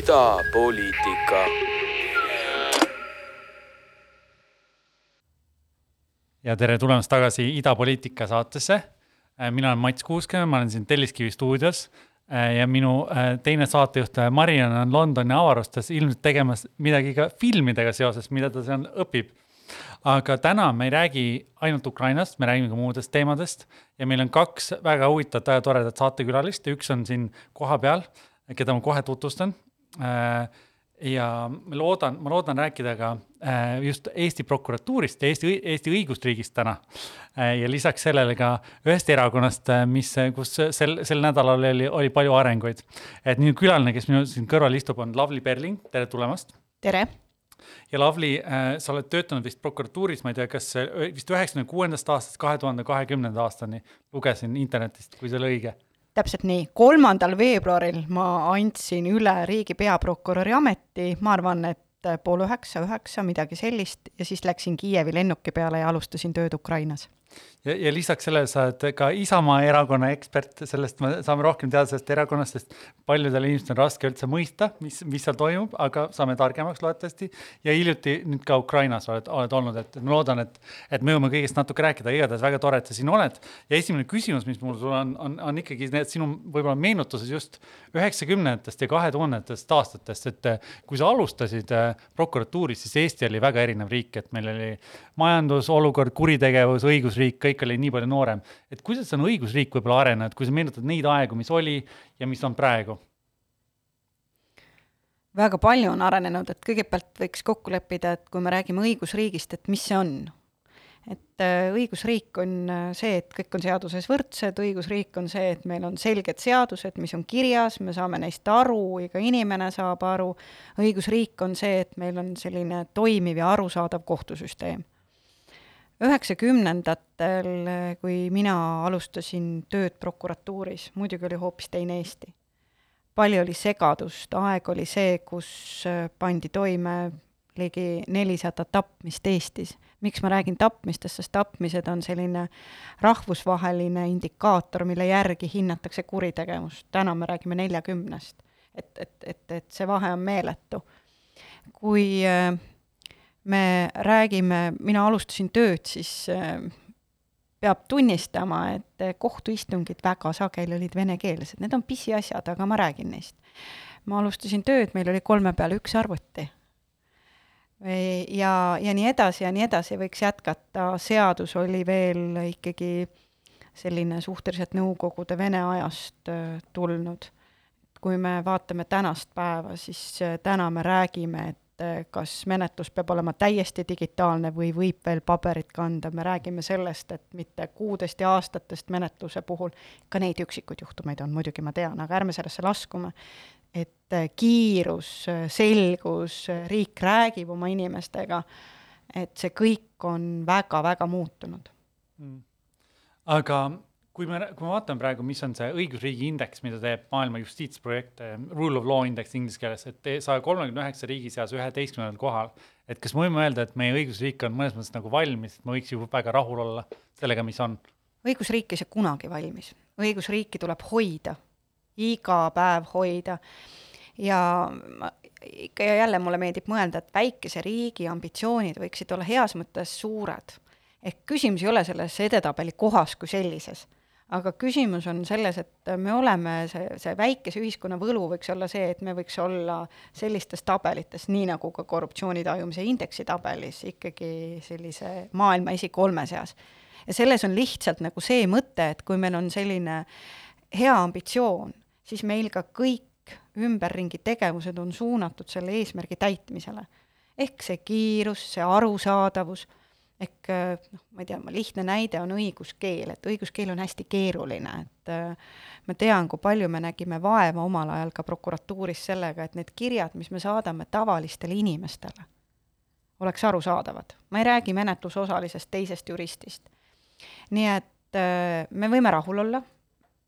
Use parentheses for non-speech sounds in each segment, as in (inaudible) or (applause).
idapoliitika. ja tere tulemast tagasi Idapoliitika saatesse. mina olen Mats Kuuske, ma olen siin Telliskivi stuudios ja minu teine saatejuht Mariann on Londoni avarustes ilmselt tegemas midagi ka filmidega seoses, mida ta seal õpib aga täna me ei räägi ainult Ukrainast, me räägime ka muudest teemadest ja meil on kaks väga huvitavat ja toredat saatekülalist, üks on siin kohapeal, keda ma kohe tutvustan. Äh, ja ma loodan, ma loodan rääkida ka äh, just Eesti prokuratuurist ja Eesti, Eesti õigusriigist täna. Äh, ja lisaks sellele ka ühest erakonnast, mis, kus sel, sel nädalal oli, oli palju arenguid. et minu külaline, kes minu siin kõrval istub, on Lavly Perling, tere tulemast. tere ja Lavly sa oled töötanud vist prokuratuuris, ma ei tea, kas vist üheksakümne kuuendast aastast kahe tuhande kahekümnenda aastani, lugesin internetist, kui see oli õige täpselt nii, kolmandal veebruaril ma andsin üle riigi peaprokuröri ameti, ma arvan, et pool üheksa, üheksa, midagi sellist, ja siis läksin Kiievi lennuki peale ja alustasin tööd Ukrainas ja, ja lisaks sellele sa oled ka Isamaa erakonna ekspert, sellest me saame rohkem teada sellest erakonnast, sest paljudel inimestel on raske üldse mõista, mis, mis seal toimub, aga saame targemaks loodetavasti. ja hiljuti nüüd ka Ukrainas oled, oled olnud, et ma loodan, et, et me jõuame kõigest natuke rääkida, igatahes väga tore, et sa siin oled. ja esimene küsimus, mis mul sulle on, on, on ikkagi need sinu võib-olla meenutused just üheksakümnendatest ja kahe tuhandetest aastatest, et kui sa alustasid äh, prokuratuuris, siis Eesti oli väga erinev riik, et meil oli majandusolukord, kuritegevus, õigusriik kõik oli nii palju noorem. et kuidas on õigusriik võib-olla arenenud, kui sa meenutad neid aegu, mis oli ja mis on praegu? väga palju on arenenud, et kõigepealt võiks kokku leppida, et kui me räägime õigusriigist, et mis see on. et äh, õigusriik on äh, see, et kõik on seaduses võrdsed, õigusriik on see, et meil on selged seadused, mis on kirjas, me saame neist aru, iga inimene saab aru, õigusriik on see, et meil on selline toimiv ja arusaadav kohtusüsteem üheksakümnendatel, kui mina alustasin tööd prokuratuuris, muidugi oli hoopis teine Eesti. palju oli segadust, aeg oli see, kus äh, pandi toime ligi nelisada tapmist Eestis. miks ma räägin tapmistest, sest tapmised on selline rahvusvaheline indikaator, mille järgi hinnatakse kuritegevust. täna me räägime neljakümnest. et, et, et, et see vahe on meeletu. kui äh, me räägime, mina alustasin tööd, siis äh, peab tunnistama, et äh, kohtuistungid väga sageli olid venekeelsed, need on pisiasjad, aga ma räägin neist. ma alustasin tööd, meil oli kolme peale üks arvuti. ja, ja nii edasi ja nii edasi, võiks jätkata, seadus oli veel ikkagi selline suhteliselt Nõukogude Vene ajast äh, tulnud. kui me vaatame tänast päeva, siis täna me räägime, et et eh, kas menetlus peab olema täiesti digitaalne või võib veel paberit kanda, me räägime sellest, et mitte kuudest ja aastatest menetluse puhul, ka neid üksikuid juhtumeid on, muidugi ma tean, aga ärme sellesse laskume, et eh, kiirus, selgus, riik räägib oma inimestega, et see kõik on väga-väga muutunud. Mm.. aga kui me, kui me vaatame praegu, mis on see õigusriigi indeks, mida teeb maailma justiitsprojekt, eh, Rule of Law Index inglise keeles, et saja kolmekümne üheksa riigi seas üheteistkümnendal kohal. et kas me võime öelda, et meie õigusriik on mõnes mõttes nagu valmis, et me võiks ju väga rahul olla sellega, mis on? õigusriik ei saa kunagi valmis, õigusriiki tuleb hoida, iga päev hoida ja ikka ja jälle mulle meeldib mõelda, et väikese riigi ambitsioonid võiksid olla heas mõttes suured. ehk küsimus ei ole selles edetabeli kohas kui sellises aga küsimus on selles, et me oleme, see, see väikese ühiskonna võlu võiks olla see, et me võiks olla sellistes tabelites, nii nagu ka korruptsiooni tajumise indeksi tabelis, ikkagi sellise maailma esikolme seas. ja selles on lihtsalt nagu see mõte, et kui meil on selline hea ambitsioon, siis meil ka kõik ümberringi tegevused on suunatud selle eesmärgi täitmisele. ehk see kiirus, see arusaadavus ehk äh, noh, ma ei tea, lihtne näide on õiguskeel, et õiguskeel on hästi keeruline, et äh, ma tean, kui palju me nägime vaeva omal ajal ka prokuratuuris sellega, et need kirjad, mis me saadame tavalistele inimestele, oleks arusaadavad. ma ei räägi menetlusosalisest teisest juristist. nii et äh, me võime rahul olla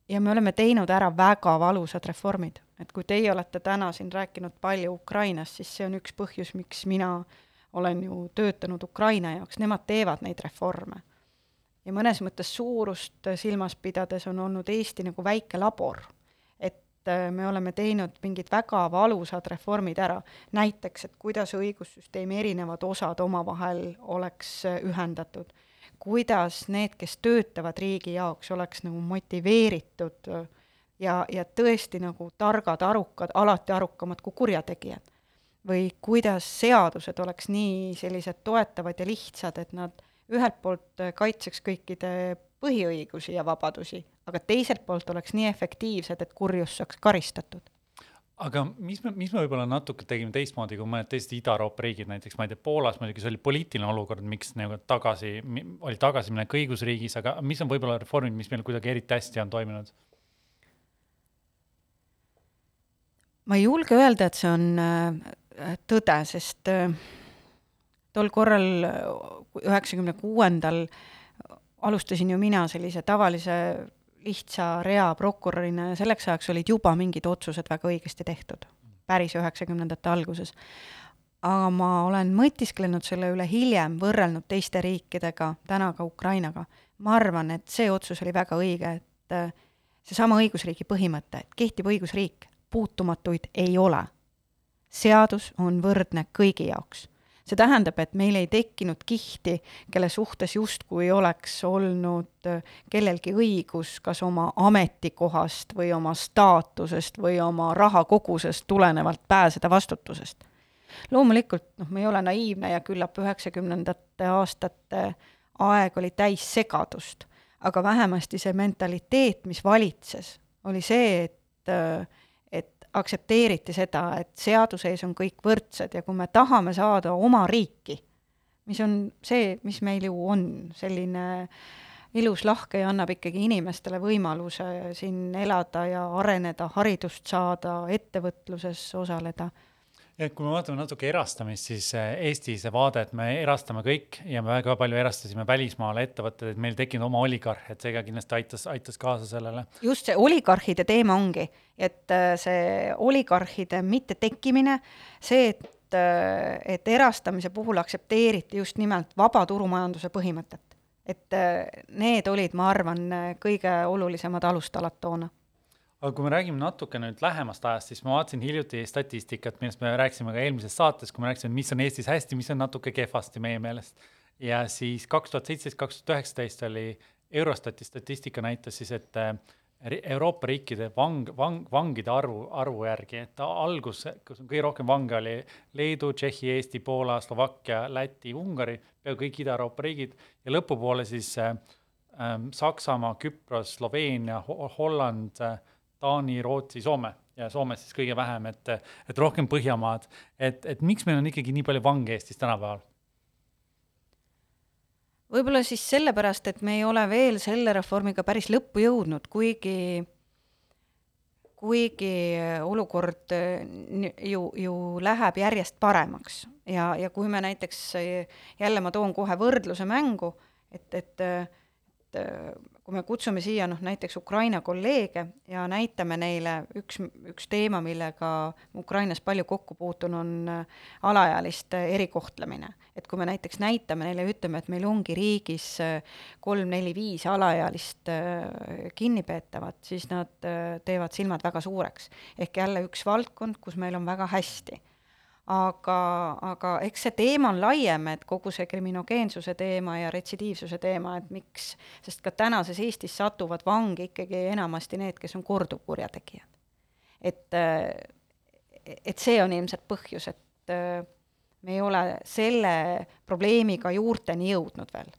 ja me oleme teinud ära väga valusad reformid, et kui teie olete täna siin rääkinud palju Ukrainast, siis see on üks põhjus, miks mina äh, olen ju töötanud Ukraina jaoks, nemad teevad neid reforme. ja mõnes mõttes suurust silmas pidades on olnud Eesti nagu väike labor. et äh, me oleme teinud mingid väga valusad reformid ära, näiteks, et kuidas õigussüsteemi erinevad osad omavahel oleks ühendatud, kuidas need, kes töötavad riigi jaoks, oleks nagu motiveeritud ja, ja tõesti nagu targad, arukad, alati arukamad kui kurjategijad. Või kuidas seadused oleks nii sellised toetavad ja lihtsad, et nad ühelt poolt kaitseks kõikide põhiõigusi ja vabadusi, aga teiselt poolt oleks nii efektiivsed, et kurjus saaks karistatud aga mis me, mis me võib-olla natuke tegime teistmoodi kui mõned teised Ida-Euroopa riigid, näiteks ma ei tea, Poolas muidugi see oli poliitiline olukord, miks nagu tagasi, oli tagasiminek õigusriigis, aga mis on võib-olla reformid, mis meil kuidagi eriti hästi on toiminud? ma ei julge öelda, et see on äh, tõde, sest äh, tol korral üheksakümne kuuendal alustasin ju mina sellise tavalise lihtsa rea prokurörina ja selleks ajaks olid juba mingid otsused väga õigesti tehtud, päris üheksakümnendate alguses. aga ma olen mõtisklenud selle üle hiljem, võrrelnud teiste riikidega, täna ka Ukrainaga. ma arvan, et see otsus oli väga õige, et äh, seesama õigusriigi põhimõte, et kehtib õigusriik, puutumatuid ei ole. Seadus on võrdne kõigi jaoks see tähendab, et meil ei tekkinud kihti, kelle suhtes justkui oleks olnud äh, kellelgi õigus kas oma ametikohast või oma staatusest või oma rahakogusest tulenevalt pääseda vastutusest. loomulikult noh, me ei ole naiivne ja küllap üheksakümnendate aastate aeg oli täis segadust, aga vähemasti see mentaliteet, mis valitses, oli see, et äh, aktsepteeriti seda, et seaduse ees on kõik võrdsed ja kui me tahame saada oma riiki, mis on see, mis meil ju on, selline ilus, lahke ja annab ikkagi inimestele võimaluse siin elada ja areneda, haridust saada, ettevõtluses osaleda ja kui me vaatame natuke erastamist, siis eh, Eesti see vaade, et me erastame kõik ja me väga palju erastasime välismaale ettevõtteid, et meil tekkinud oma oligarh, et see ka kindlasti aitas, aitas kaasa sellele. just see oligarhide teema ongi, et eh, see oligarhide mittetekkimine, see, et, eh, et erastamise puhul aktsepteeriti just nimelt vaba turumajanduse põhimõtet. et need olid, ma arvan, kõige olulisemad alustalad toona aga kui me räägime natuke nüüd lähemast ajast, siis ma vaatasin hiljuti statistikat, millest me rääkisime ka eelmises saates, kui me rääkisime, mis on Eestis hästi, mis on natuke kehvasti meie meelest. ja siis kaks tuhat seitseteist, kaks tuhat üheksateist oli Eurostati statistika näitas siis, et äh, Euroopa riikide vang, vang, vangide arvu, arvu järgi, et algus, kus on kõige rohkem vange, oli Leedu, Tšehhi, Eesti, Poola, Slovakkia, Läti, Ungari, peaaegu kõik Ida-Euroopa riigid ja lõpupoole siis äh, äh, Saksamaa, Küpros, Sloveenia Ho, Holland äh,, Taani, Rootsi, Soome ja Soomes siis kõige vähem, et, et rohkem Põhjamaad. et, et miks meil on ikkagi nii palju vange Eestis tänapäeval? võib-olla siis sellepärast, et me ei ole veel selle reformiga päris lõppu jõudnud, kuigi, kuigi olukord ju, ju läheb järjest paremaks ja, ja kui me näiteks, jälle ma toon kohe võrdluse mängu, et, et, et kui me kutsume siia noh, näiteks Ukraina kolleege ja näitame neile, üks, üks teema, millega Ukrainas palju kokku puutun, on äh, alaealiste erikohtlemine. et kui me näiteks näitame neile ütleme, et meil ongi riigis äh, kolm-neli-viis alaealist äh, kinnipeetavat, siis nad teevad silmad väga suureks. ehk jälle üks valdkond, kus meil on väga hästi aga, aga eks see teema on laiem, et kogu see kriminogeensuse teema ja retsidiivsuse teema, et miks, sest ka tänases Eestis satuvad vangi ikkagi enamasti need, kes on korduvkurjategijad. et, et see on ilmselt põhjus, et me ei ole selle probleemiga juurteni jõudnud veel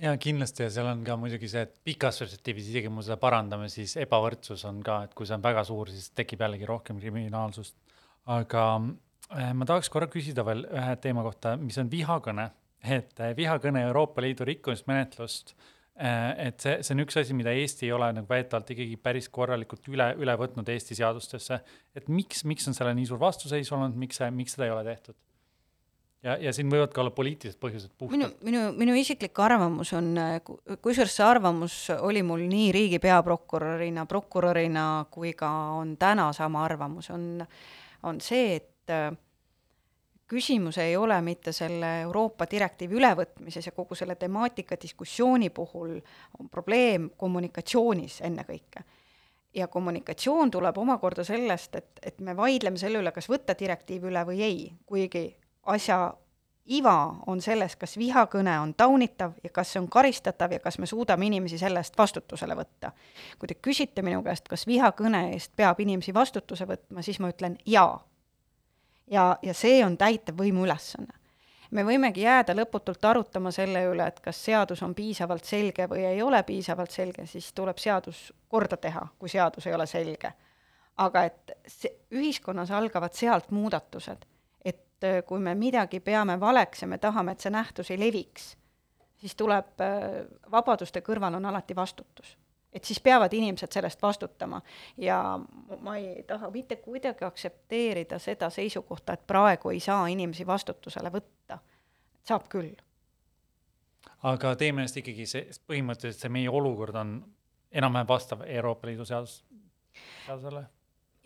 ja kindlasti ja seal on ka muidugi see, et pikas perspektiivis, isegi kui me seda parandame, siis ebavõrdsus on ka, et kui see on väga suur, siis tekib jällegi rohkem kriminaalsust. aga ma tahaks korra küsida veel ühe teema kohta, mis on vihakõne, et äh, vihakõne Euroopa Liidu rikkumismenetlust, äh, et see, see on üks asi, mida Eesti ei ole nagu väidetavalt ikkagi päris korralikult üle, üle võtnud Eesti seadustesse. et miks, miks on sellele nii suur vastuseis olnud, miks see, miks seda ei ole tehtud? ja, ja siin võivad ka olla poliitilised põhjused puhtalt. minu, minu, minu isiklik arvamus on, kusjuures see arvamus oli mul nii riigi peaprokurörina, prokurörina kui ka on täna sama arvamus, on, on see, et et äh, küsimus ei ole mitte selle Euroopa direktiivi ülevõtmises ja kogu selle temaatika diskussiooni puhul on probleem kommunikatsioonis ennekõike. ja kommunikatsioon tuleb omakorda sellest, et, et me vaidleme selle üle, kas võtta direktiiv üle või ei, kuigi asja iva on selles, kas vihakõne on taunitav ja kas see on karistatav ja kas me suudame inimesi selle eest vastutusele võtta. kui te küsite minu käest, kas vihakõne eest peab inimesi vastutuse võtma, siis ma ütlen jaa. Ja, ja see on täitevvõimu ülesanne. Me võimegi jääda lõputult arutama selle üle, et kas seadus on piisavalt selge või ei ole piisavalt selge, siis tuleb seadus korda teha, kui seadus ei ole selge. aga et see, ühiskonnas algavad sealt muudatused, et äh, kui me midagi peame valeks ja me tahame, et see nähtus ei leviks, siis tuleb, äh, vabaduste kõrval on alati vastutus et siis peavad inimesed sellest vastutama ja ma ei taha mitte kuidagi aktsepteerida seda seisukohta, et praegu ei saa inimesi vastutusele võtta. saab küll. aga teie meelest ikkagi see, põhimõtteliselt see meie olukord on enam-vähem vastav Euroopa Liidu seadus, seadusele?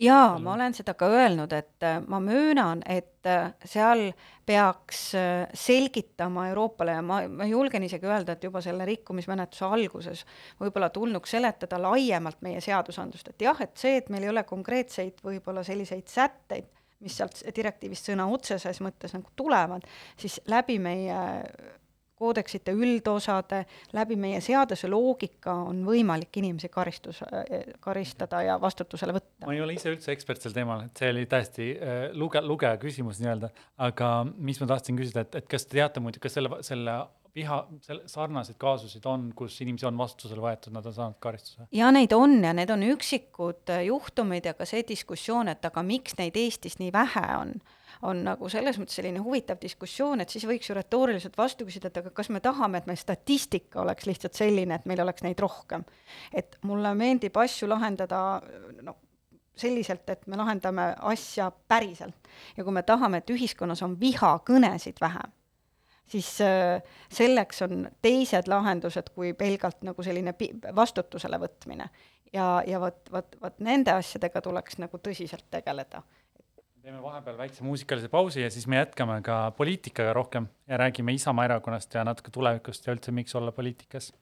Jaa, ma olen seda ka öelnud, et äh, ma möönan, et äh, seal peaks äh, selgitama Euroopale ja ma, ma julgen isegi öelda, et juba selle rikkumismenetluse alguses võib-olla tulnuks seletada laiemalt meie seadusandlust, et jah, et see, et meil ei ole konkreetseid võib-olla selliseid sätteid, mis sealt direktiivist sõna otseses mõttes nagu tulevad, siis läbi meie koodeksite üldosade, läbi meie seaduse loogika on võimalik inimesi karistus, karistada ja vastutusele võtta. ma ei ole ise üldse ekspert sel teemal, et see oli täiesti äh, luge-, lugeja küsimus nii-öelda, aga mis ma tahtsin küsida, et, et kas te teate muidu, kas selle, selle viha, selle sarnaseid kaasusid on, kus inimesi on vastutusele võetud, nad on saanud karistuse? ja neid on ja need on üksikud juhtumid ja ka see diskussioon, et aga miks neid Eestis nii vähe on on nagu selles mõttes selline huvitav diskussioon, et siis võiks ju retooriliselt vastu küsida, et aga kas me tahame, et meil statistika oleks lihtsalt selline, et meil oleks neid rohkem. et mulle meeldib asju lahendada noh, selliselt, et me lahendame asja päriselt. ja kui me tahame, et ühiskonnas on vihakõnesid vähem, siis äh, selleks on teised lahendused kui pelgalt nagu selline vastutusele võtmine. ja, ja vot, vot, vot nende asjadega tuleks nagu tõsiselt tegeleda teeme vahepeal väikse muusikalise pausi ja siis me jätkame ka poliitikaga rohkem ja räägime Isamaa erakonnast ja natuke tulevikust ja üldse, miks olla poliitikas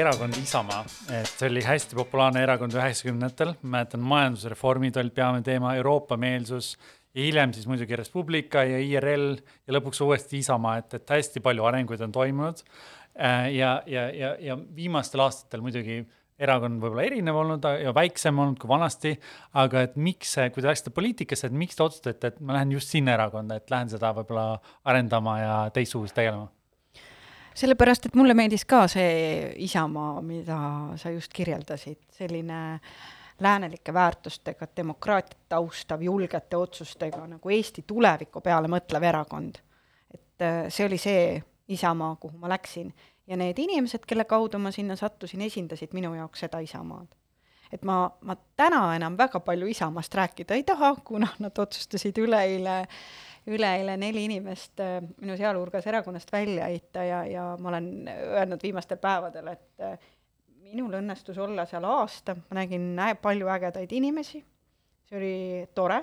erakond Isamaa, et see oli hästi populaarne erakond üheksakümnendatel, mäletan, majandusreformid olid peamine teema, Euroopa-meelsus ja hiljem siis muidugi Res Publica ja IRL ja lõpuks uuesti Isamaa, et, et hästi palju arenguid on toimunud. Äh, ja, ja, ja, ja viimastel aastatel muidugi erakond võib-olla erinev olnud ja väiksem olnud kui vanasti, aga et miks, kui te läksite poliitikasse, et miks te otsustasite, et ma lähen just sinna erakonda, et lähen seda võib-olla arendama ja teistsugust tegelema? Sellepärast, et mulle meeldis ka see Isamaa, mida sa just kirjeldasid, selline läänelike väärtustega, demokraatiat taustav, julgete otsustega nagu Eesti tuleviku peale mõtlev erakond. et äh, see oli see Isamaa, kuhu ma läksin ja need inimesed, kelle kaudu ma sinna sattusin, esindasid minu jaoks seda Isamaad. et ma, ma täna enam väga palju Isamaast rääkida ei taha, kuna nad otsustasid üleeile, üleeile neli inimest äh, minu sealhulgas erakonnast välja heita ja, ja ma olen öelnud viimastel päevadel, et äh, minul õnnestus olla seal aasta, ma nägin palju ägedaid inimesi, see oli tore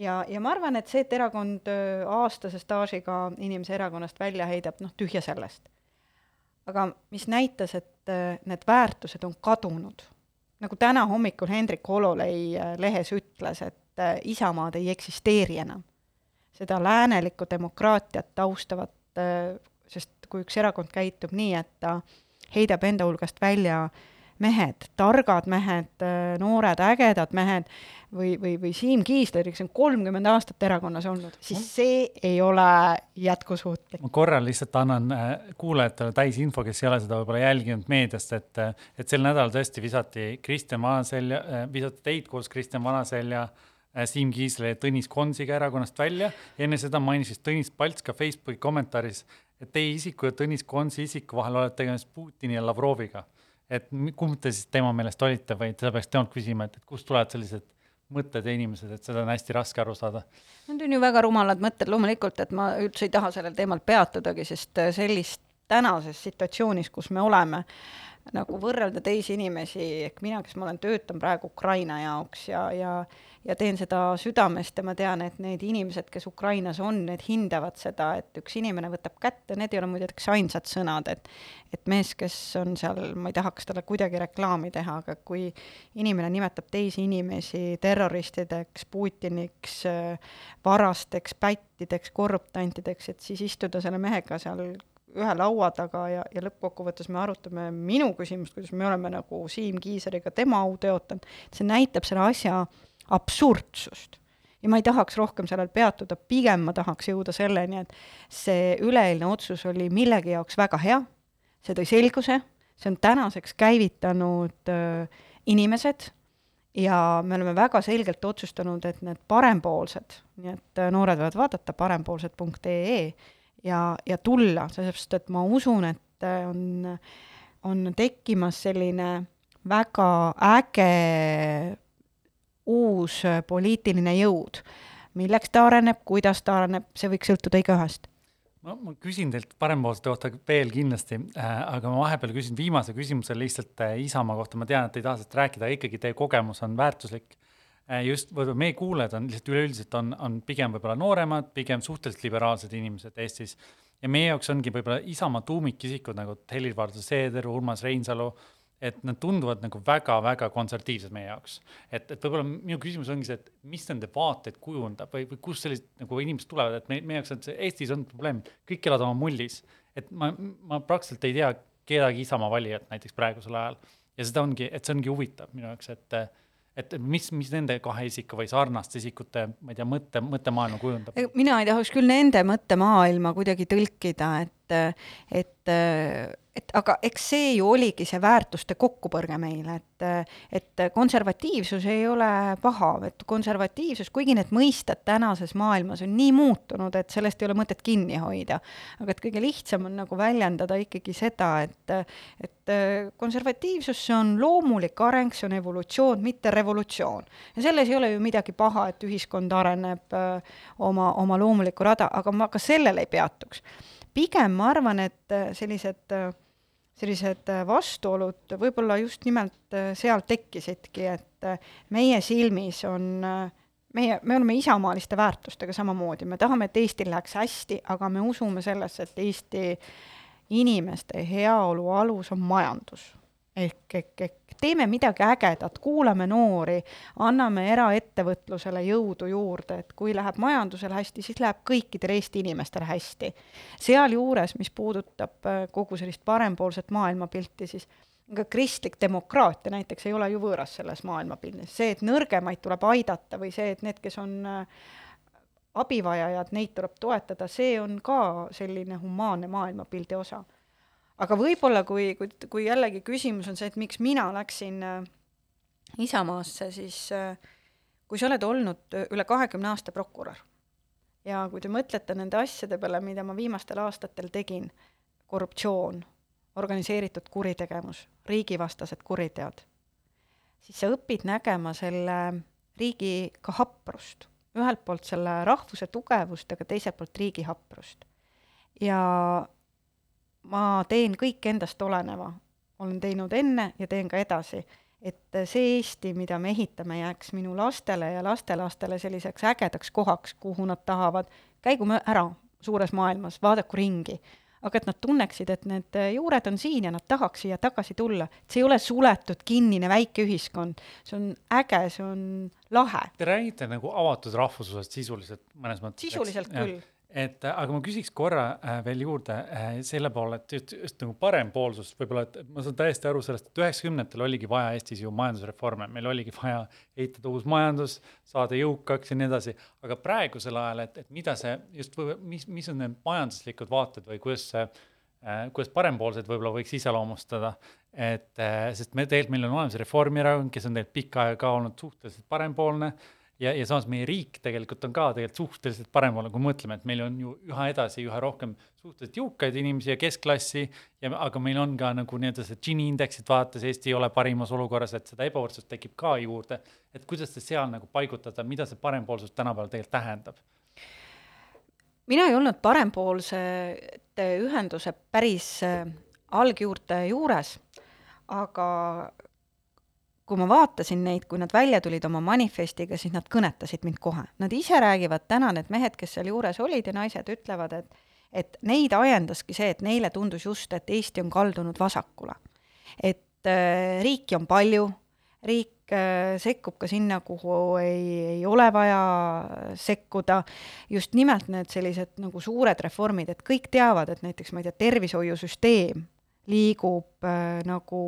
ja, ja ma arvan, et see, et erakond äh, aastase staažiga inimese erakonnast välja heidab, noh, tühja sellest aga mis näitas, et need väärtused on kadunud. nagu täna hommikul Hendrik Hololei lehes ütles, et Isamaad ei eksisteeri enam. Seda läänelikku demokraatiat taustavat, sest kui üks erakond käitub nii, et ta heidab enda hulgast välja mehed, targad mehed, noored ägedad mehed, või, või, või Siim Kiisler, kes on kolmkümmend aastat erakonnas olnud, siis see ei ole jätkusuutlik. ma korra lihtsalt annan äh, kuulajatele täisinfo, kes ei ole seda võib-olla jälginud meediast, et, äh, et sel nädalal tõesti visati Kristjan Vanaselja, äh, visati teid koos Kristjan Vanaselja Siim Kiisleri ja Tõnis Konsiga erakonnast välja ja enne seda mainis Tõnis Palts ka Facebooki kommentaaris, et teie isiku ja Tõnis Konsi isiku vahel olete tegemist Putini ja Lavroviga. et kumb te siis tema meelest olite või seda peaks temalt küsima, et, et kust tulevad sellised mõtted ja inimesed, et seda on hästi raske aru saada. Need on ju väga rumalad mõtted loomulikult, et ma üldse ei taha sellel teemal peatudagi, sest äh, sellist tänases situatsioonis, kus me oleme, nagu võrrelda teisi inimesi, ehk mina, kes ma olen, töötan praegu Ukraina jaoks ja, ja ja teen seda südamest ja ma tean, et need inimesed, kes Ukrainas on, need hindavad seda, et üks inimene võtab kätte, need ei ole muideks ainsad sõnad, et et mees, kes on seal, ma ei tahaks talle kuidagi reklaami teha, aga kui inimene nimetab teisi inimesi terroristideks, Putiniks, varasteks, pättideks, korruptantideks, et siis istuda selle mehega seal ühe laua taga ja, ja lõppkokkuvõttes me arutame minu küsimust, kuidas me oleme nagu Siim Kiiseriga tema au teotanud, see näitab selle asja äh, absurdsust. ja ma ei tahaks rohkem sellel peatuda, pigem ma tahaks jõuda selleni, et see üleeilne otsus oli millegi jaoks väga hea, see tõi selguse, see on tänaseks käivitanud äh, inimesed ja me oleme väga selgelt otsustanud, et need parempoolsed, nii et äh, noored võivad vaadata parempoolsed.ee ja, ja tulla, sellepärast et ma usun, et äh, on, on tekkimas selline väga äge uus äh, poliitiline jõud. milleks ta areneb, kuidas ta areneb, see võiks sõltuda igaühest no ma küsin teilt parempoolsete kohta veel kindlasti äh,, aga ma vahepeal küsin viimase küsimuse lihtsalt äh, Isamaa kohta, ma tean, et te ei taha sellest rääkida, aga ikkagi teie kogemus on väärtuslik äh,. just võib-olla meie kuulajad on lihtsalt üleüldiselt on, on pigem võib-olla nooremad, pigem suhteliselt liberaalsed inimesed Eestis ja meie jaoks ongi võib-olla Isamaa tuumikisikud nagu Helir-Valdor Seeder, Urmas Reinsalu äh,, et nad tunduvad nagu väga-väga konservatiivsed meie jaoks. et, et võib-olla minu küsimus ongi see, et mis nende vaateid kujundab või, või kust sellised nagu inimesed tulevad, et me, meie jaoks on see Eestis on probleem, kõik elavad oma mullis. et ma, ma praktiliselt ei tea kedagi Isamaa valijat näiteks praegusel ajal ja seda ongi, et see ongi huvitav minu jaoks, et et mis, mis nende kahe isiku või sarnaste isikute, ma ei tea, mõtte, mõttemaailma kujundab? mina ei tahaks küll nende mõttemaailma kuidagi tõlkida, et, et et aga eks see ju oligi see väärtuste kokkupõrge meil, et, et konservatiivsus ei ole paha, et konservatiivsus, kuigi need mõisted tänases maailmas on nii muutunud, et sellest ei ole mõtet kinni hoida, aga et kõige lihtsam on nagu väljendada ikkagi seda, et, et konservatiivsus, see on loomulik areng, see on evolutsioon, mitte revolutsioon. ja selles ei ole ju midagi paha, et ühiskond areneb oma, oma loomulikku rada, aga ma ka sellel ei peatuks pigem ma arvan, et äh, sellised, äh, sellised äh, vastuolud võib-olla just nimelt seal tekkisidki, et meie silmis on meie, me oleme isamaaliste väärtustega samamoodi, me tahame, et Eestil läheks hästi, aga me usume sellesse, et Eesti inimeste heaolu alus on majandus. Ehk, ehk, ehk teeme midagi ägedat, kuulame noori, anname eraettevõtlusele jõudu juurde, et kui läheb majandusel hästi, siis läheb kõikidel Eesti inimestel hästi. sealjuures, mis puudutab äh, kogu sellist parempoolset maailmapilti, siis ka kristlik demokraatia näiteks ei ole ju võõras selles maailmapildis, see, et nõrgemaid tuleb aidata või see, et need, kes on äh, abivajajad, neid tuleb toetada, see on ka selline humaanne maailmapildi osa aga võib-olla kui, kui, kui jällegi küsimus on see, et miks mina läksin äh, Isamaasse, siis äh, kui sa oled olnud üle kahekümne aasta prokurör ja kui te mõtlete nende asjade peale, mida ma viimastel aastatel tegin, korruptsioon, organiseeritud kuritegevus, riigivastased kuriteod, siis sa õpid nägema selle riigi ka haprust. ühelt poolt selle rahvuse tugevust, aga teiselt poolt riigi haprust. ja ma teen kõik endast oleneva, olen teinud enne ja teen ka edasi, et see Eesti, mida me ehitame, jääks minu lastele ja lastelastele selliseks ägedaks kohaks, kuhu nad tahavad, käigu ära suures maailmas, vaadaku ringi aga et nad tunneksid, et need juured on siin ja nad tahaks siia tagasi tulla. et see ei ole suletud, kinnine väike ühiskond, see on äge, see on lahe. Te räägite nagu avatud rahvuslusest sisuliselt mõnes mõttes. sisuliselt eks? küll et äh, aga ma küsiks korra äh, veel juurde äh, selle poole, et just, just nagu parempoolsust võib-olla, et ma saan täiesti aru sellest, et üheksakümnendatel oligi vaja Eestis ju majandusreforme, meil oligi vaja ehitada uus majandus, saada jõukaks ja nii edasi. aga praegusel ajal, et, et mida see just, mis, mis on need majanduslikud vaated või kuidas see äh,, kuidas parempoolsed võib-olla võiks iseloomustada, et äh, sest me tegelikult, meil on olemas Reformierakond, kes on tegelikult pikka aega olnud suhteliselt parempoolne ja, ja samas meie riik tegelikult on ka tegelikult suhteliselt parempoolne, kui mõtleme, et meil on ju üha edasi üha rohkem suhteliselt jõukaid inimesi ja keskklassi ja aga meil on ka nagu nii-öelda see Gini indeksit vaadates Eesti ei ole parimas olukorras, et seda ebavõrdsust tekib ka juurde. et kuidas te seal nagu paigutada, mida see parempoolsus tänapäeval tegelikult tähendab? mina ei olnud parempoolsete ühenduse päris äh, algjuurte juures, aga kui ma vaatasin neid, kui nad välja tulid oma manifestiga, siis nad kõnetasid mind kohe. Nad ise räägivad täna, need mehed, kes seal juures olid ja naised, ütlevad, et et neid ajendaski see, et neile tundus just, et Eesti on kaldunud vasakule. et äh, riiki on palju, riik äh, sekkub ka sinna, kuhu ei, ei ole vaja sekkuda, just nimelt need sellised nagu suured reformid, et kõik teavad, et näiteks ma ei tea, tervishoiusüsteem liigub äh, nagu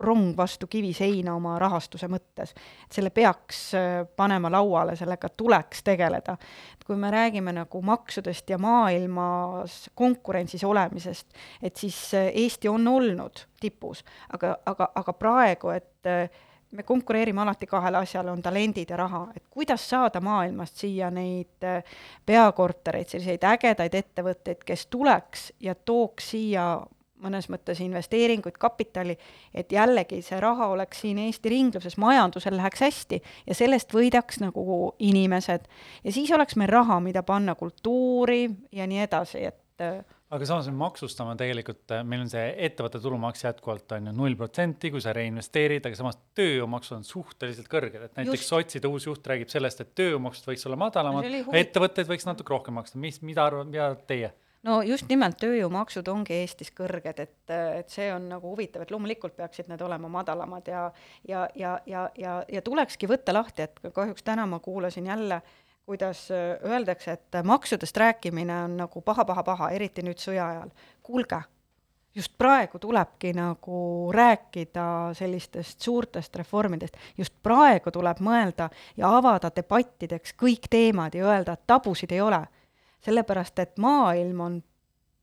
rong vastu kiviseina oma rahastuse mõttes. et selle peaks äh, panema lauale, sellega tuleks tegeleda. et kui me räägime nagu maksudest ja maailmas konkurentsis olemisest, et siis äh, Eesti on olnud tipus, aga, aga, aga praegu, et äh, me konkureerime alati kahele asjale, on talendid ja raha, et kuidas saada maailmast siia neid peakortereid, selliseid ägedaid ettevõtteid, kes tuleks ja tooks siia mõnes mõttes investeeringuid, kapitali, et jällegi see raha oleks siin Eesti ringluses, majandusel läheks hästi ja sellest võidaks nagu inimesed. ja siis oleks meil raha, mida panna kultuuri ja nii edasi, et äh, aga samas me maksustame tegelikult, äh, meil on see ettevõtte tulumaks jätkuvalt on ju null protsenti, kui sa reinvesteerid, aga samas tööjõumaksud on suhteliselt kõrged, et näiteks Just. sotside uus juht räägib sellest, et tööjõumaksud võiks olla madalamad no,, ettevõtted võiks natuke rohkem maksta, mis, mida arvate, mida teie? No just nimelt tööjõumaksud ongi Eestis kõrged, et, et see on nagu huvitav, et loomulikult peaksid need olema madalamad ja ja, ja, ja, ja, ja tulekski võtta lahti, et kahjuks täna ma kuulasin jälle, kuidas öeldakse, et maksudest rääkimine on nagu paha-paha-paha, eriti nüüd sõja ajal. kuulge, just praegu tulebki nagu rääkida sellistest suurtest reformidest, just praegu tuleb mõelda ja avada debattideks kõik teemad ja öelda, et tabusid ei ole sellepärast et maailm on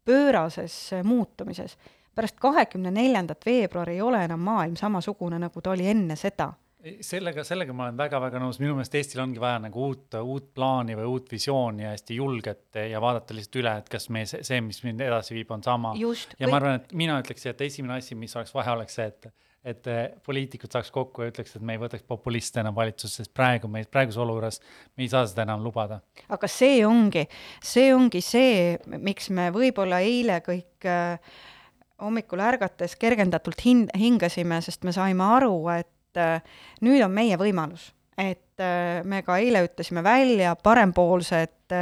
pöörases muutumises. pärast kahekümne neljandat veebruari ei ole enam maailm samasugune, nagu ta oli enne seda sellega, sellega ma olen väga-väga nõus, minu meelest Eestil ongi vaja nagu uut, uut plaani või uut visiooni ja hästi julget ja vaadata lihtsalt üle, et kas meie see, see, mis mind edasi viib, on sama. ja kõik... ma arvan, et mina ütleks, et esimene asi, mis oleks vaja, oleks see, et et eh, poliitikud saaks kokku ja ütleks, et me ei võtaks populiste enam valitsusse, sest praegu me, praeguses olukorras me ei saa seda enam lubada. aga see ongi, see ongi see, miks me võib-olla eile kõik äh, hommikul ärgates kergendatult hin-, hingasime, sest me saime aru, et äh, nüüd on meie võimalus. et me ka eile ütlesime välja, parempoolsed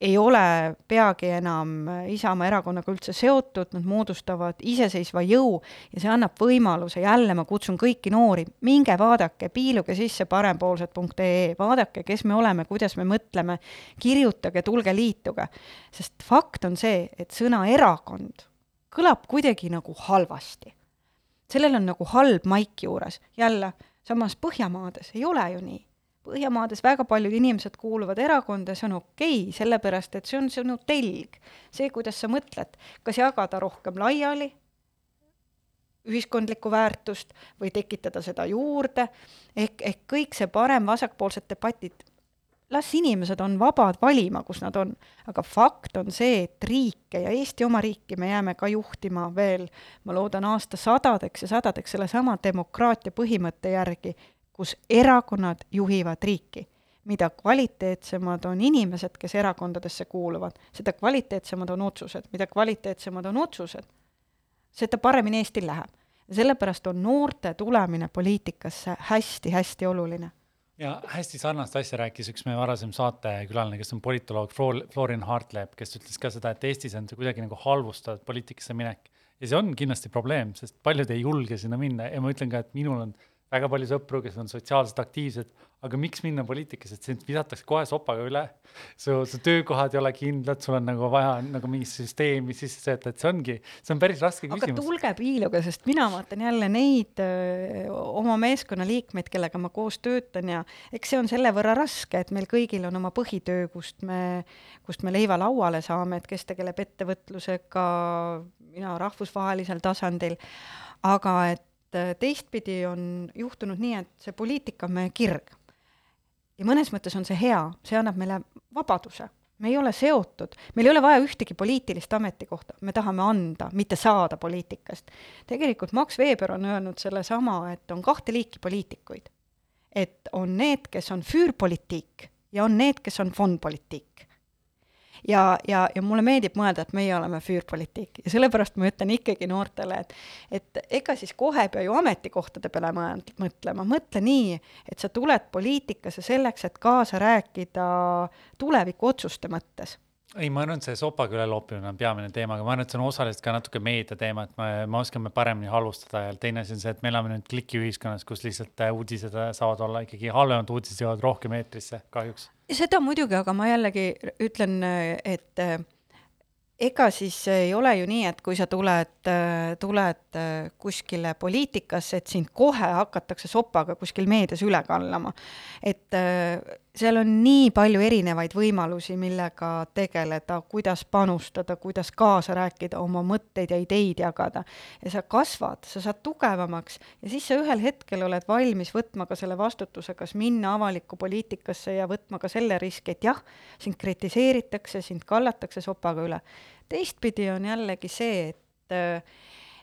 ei ole peagi enam Isamaa erakonnaga üldse seotud, nad moodustavad iseseisva jõu ja see annab võimaluse, jälle ma kutsun kõiki noori, minge vaadake, piiluge sisse parempoolsed.ee, vaadake, kes me oleme, kuidas me mõtleme, kirjutage, tulge liituge. sest fakt on see, et sõna erakond kõlab kuidagi nagu halvasti. sellel on nagu halb maik juures, jälle, samas Põhjamaades ei ole ju nii Põhjamaades väga paljud inimesed kuuluvad erakonda, see on okei okay,, sellepärast et see on sinu telg. see, kuidas sa mõtled, kas jagada rohkem laiali ühiskondlikku väärtust või tekitada seda juurde, ehk, ehk kõik see parem-vasakpoolsed debatid, las inimesed on vabad valima, kus nad on, aga fakt on see, et riike ja Eesti oma riiki me jääme ka juhtima veel, ma loodan, aastasadadeks ja sadadeks sellesama demokraatia põhimõtte järgi, kus erakonnad juhivad riiki. mida kvaliteetsemad on inimesed, kes erakondadesse kuuluvad, seda kvaliteetsemad on otsused, mida kvaliteetsemad on otsused, seda paremini Eestil läheb. ja sellepärast on noorte tulemine poliitikasse hästi-hästi oluline ja hästi sarnast asja rääkis üks meie varasem saatekülaline, kes on politoloog Florin Hartleb, kes ütles ka seda, et Eestis on see kuidagi nagu halvustatud poliitikasse minek. ja see on kindlasti probleem, sest paljud ei julge sinna minna ja ma ütlen ka, et minul on väga palju sõpru, kes on sotsiaalselt aktiivsed, aga miks minna poliitikasse, et sind visatakse kohe sopaga üle. su, su töökohad ei ole kindlad, sul on nagu vaja nagu mingit süsteemi sisse seada, et see ongi, see on päris raske küsimus. aga tulge piiluga, sest mina vaatan jälle neid öö, oma meeskonna liikmeid, kellega ma koos töötan ja eks see on selle võrra raske, et meil kõigil on oma põhitöö, kust me, kust me leiva lauale saame, et kes tegeleb ettevõtlusega, mina rahvusvahelisel tasandil, aga et teistpidi on juhtunud nii, et see poliitika on meie kirg. ja mõnes mõttes on see hea, see annab meile vabaduse. me ei ole seotud, meil ei ole vaja ühtegi poliitilist ametikohta, me tahame anda, mitte saada poliitikast. tegelikult Max Weber on öelnud sellesama, et on kahte liiki poliitikuid. et on need, kes on füürpolitiik ja on need, kes on fondpolitiik ja, ja, ja mulle meeldib mõelda, et meie oleme füürpolitiik ja sellepärast ma ütlen ikkagi noortele, et et ega siis kohe ei pea ju ametikohtade peale mõtlema, mõtle nii, et sa tuled poliitikasse selleks, et kaasa rääkida tulevikuotsuste mõttes ei, ma arvan, et see sopaküle loopimine on peamine teema, aga ma arvan, et see on osaliselt ka natuke meedia teema, et me, me oskame paremini halvustada ja teine asi on see, et me elame nüüd klikiühiskonnas, kus lihtsalt äh, uudised äh, saavad olla ikkagi halvemad uudised jõuavad rohkem eetrisse, kahjuks. seda muidugi, aga ma jällegi ütlen, et äh, ega siis ei ole ju nii, et kui sa tuled, tuled kuskile poliitikasse, et sind kohe hakatakse sopaga kuskil meedias üle kallama. et seal on nii palju erinevaid võimalusi, millega tegeleda, kuidas panustada, kuidas kaasa rääkida, oma mõtteid ja ideid jagada. ja sa kasvad, sa saad tugevamaks ja siis sa ühel hetkel oled valmis võtma ka selle vastutuse, kas minna avalikku poliitikasse ja võtma ka selle riski, et jah, sind kritiseeritakse, sind kallatakse sopaga üle. teistpidi on jällegi see, et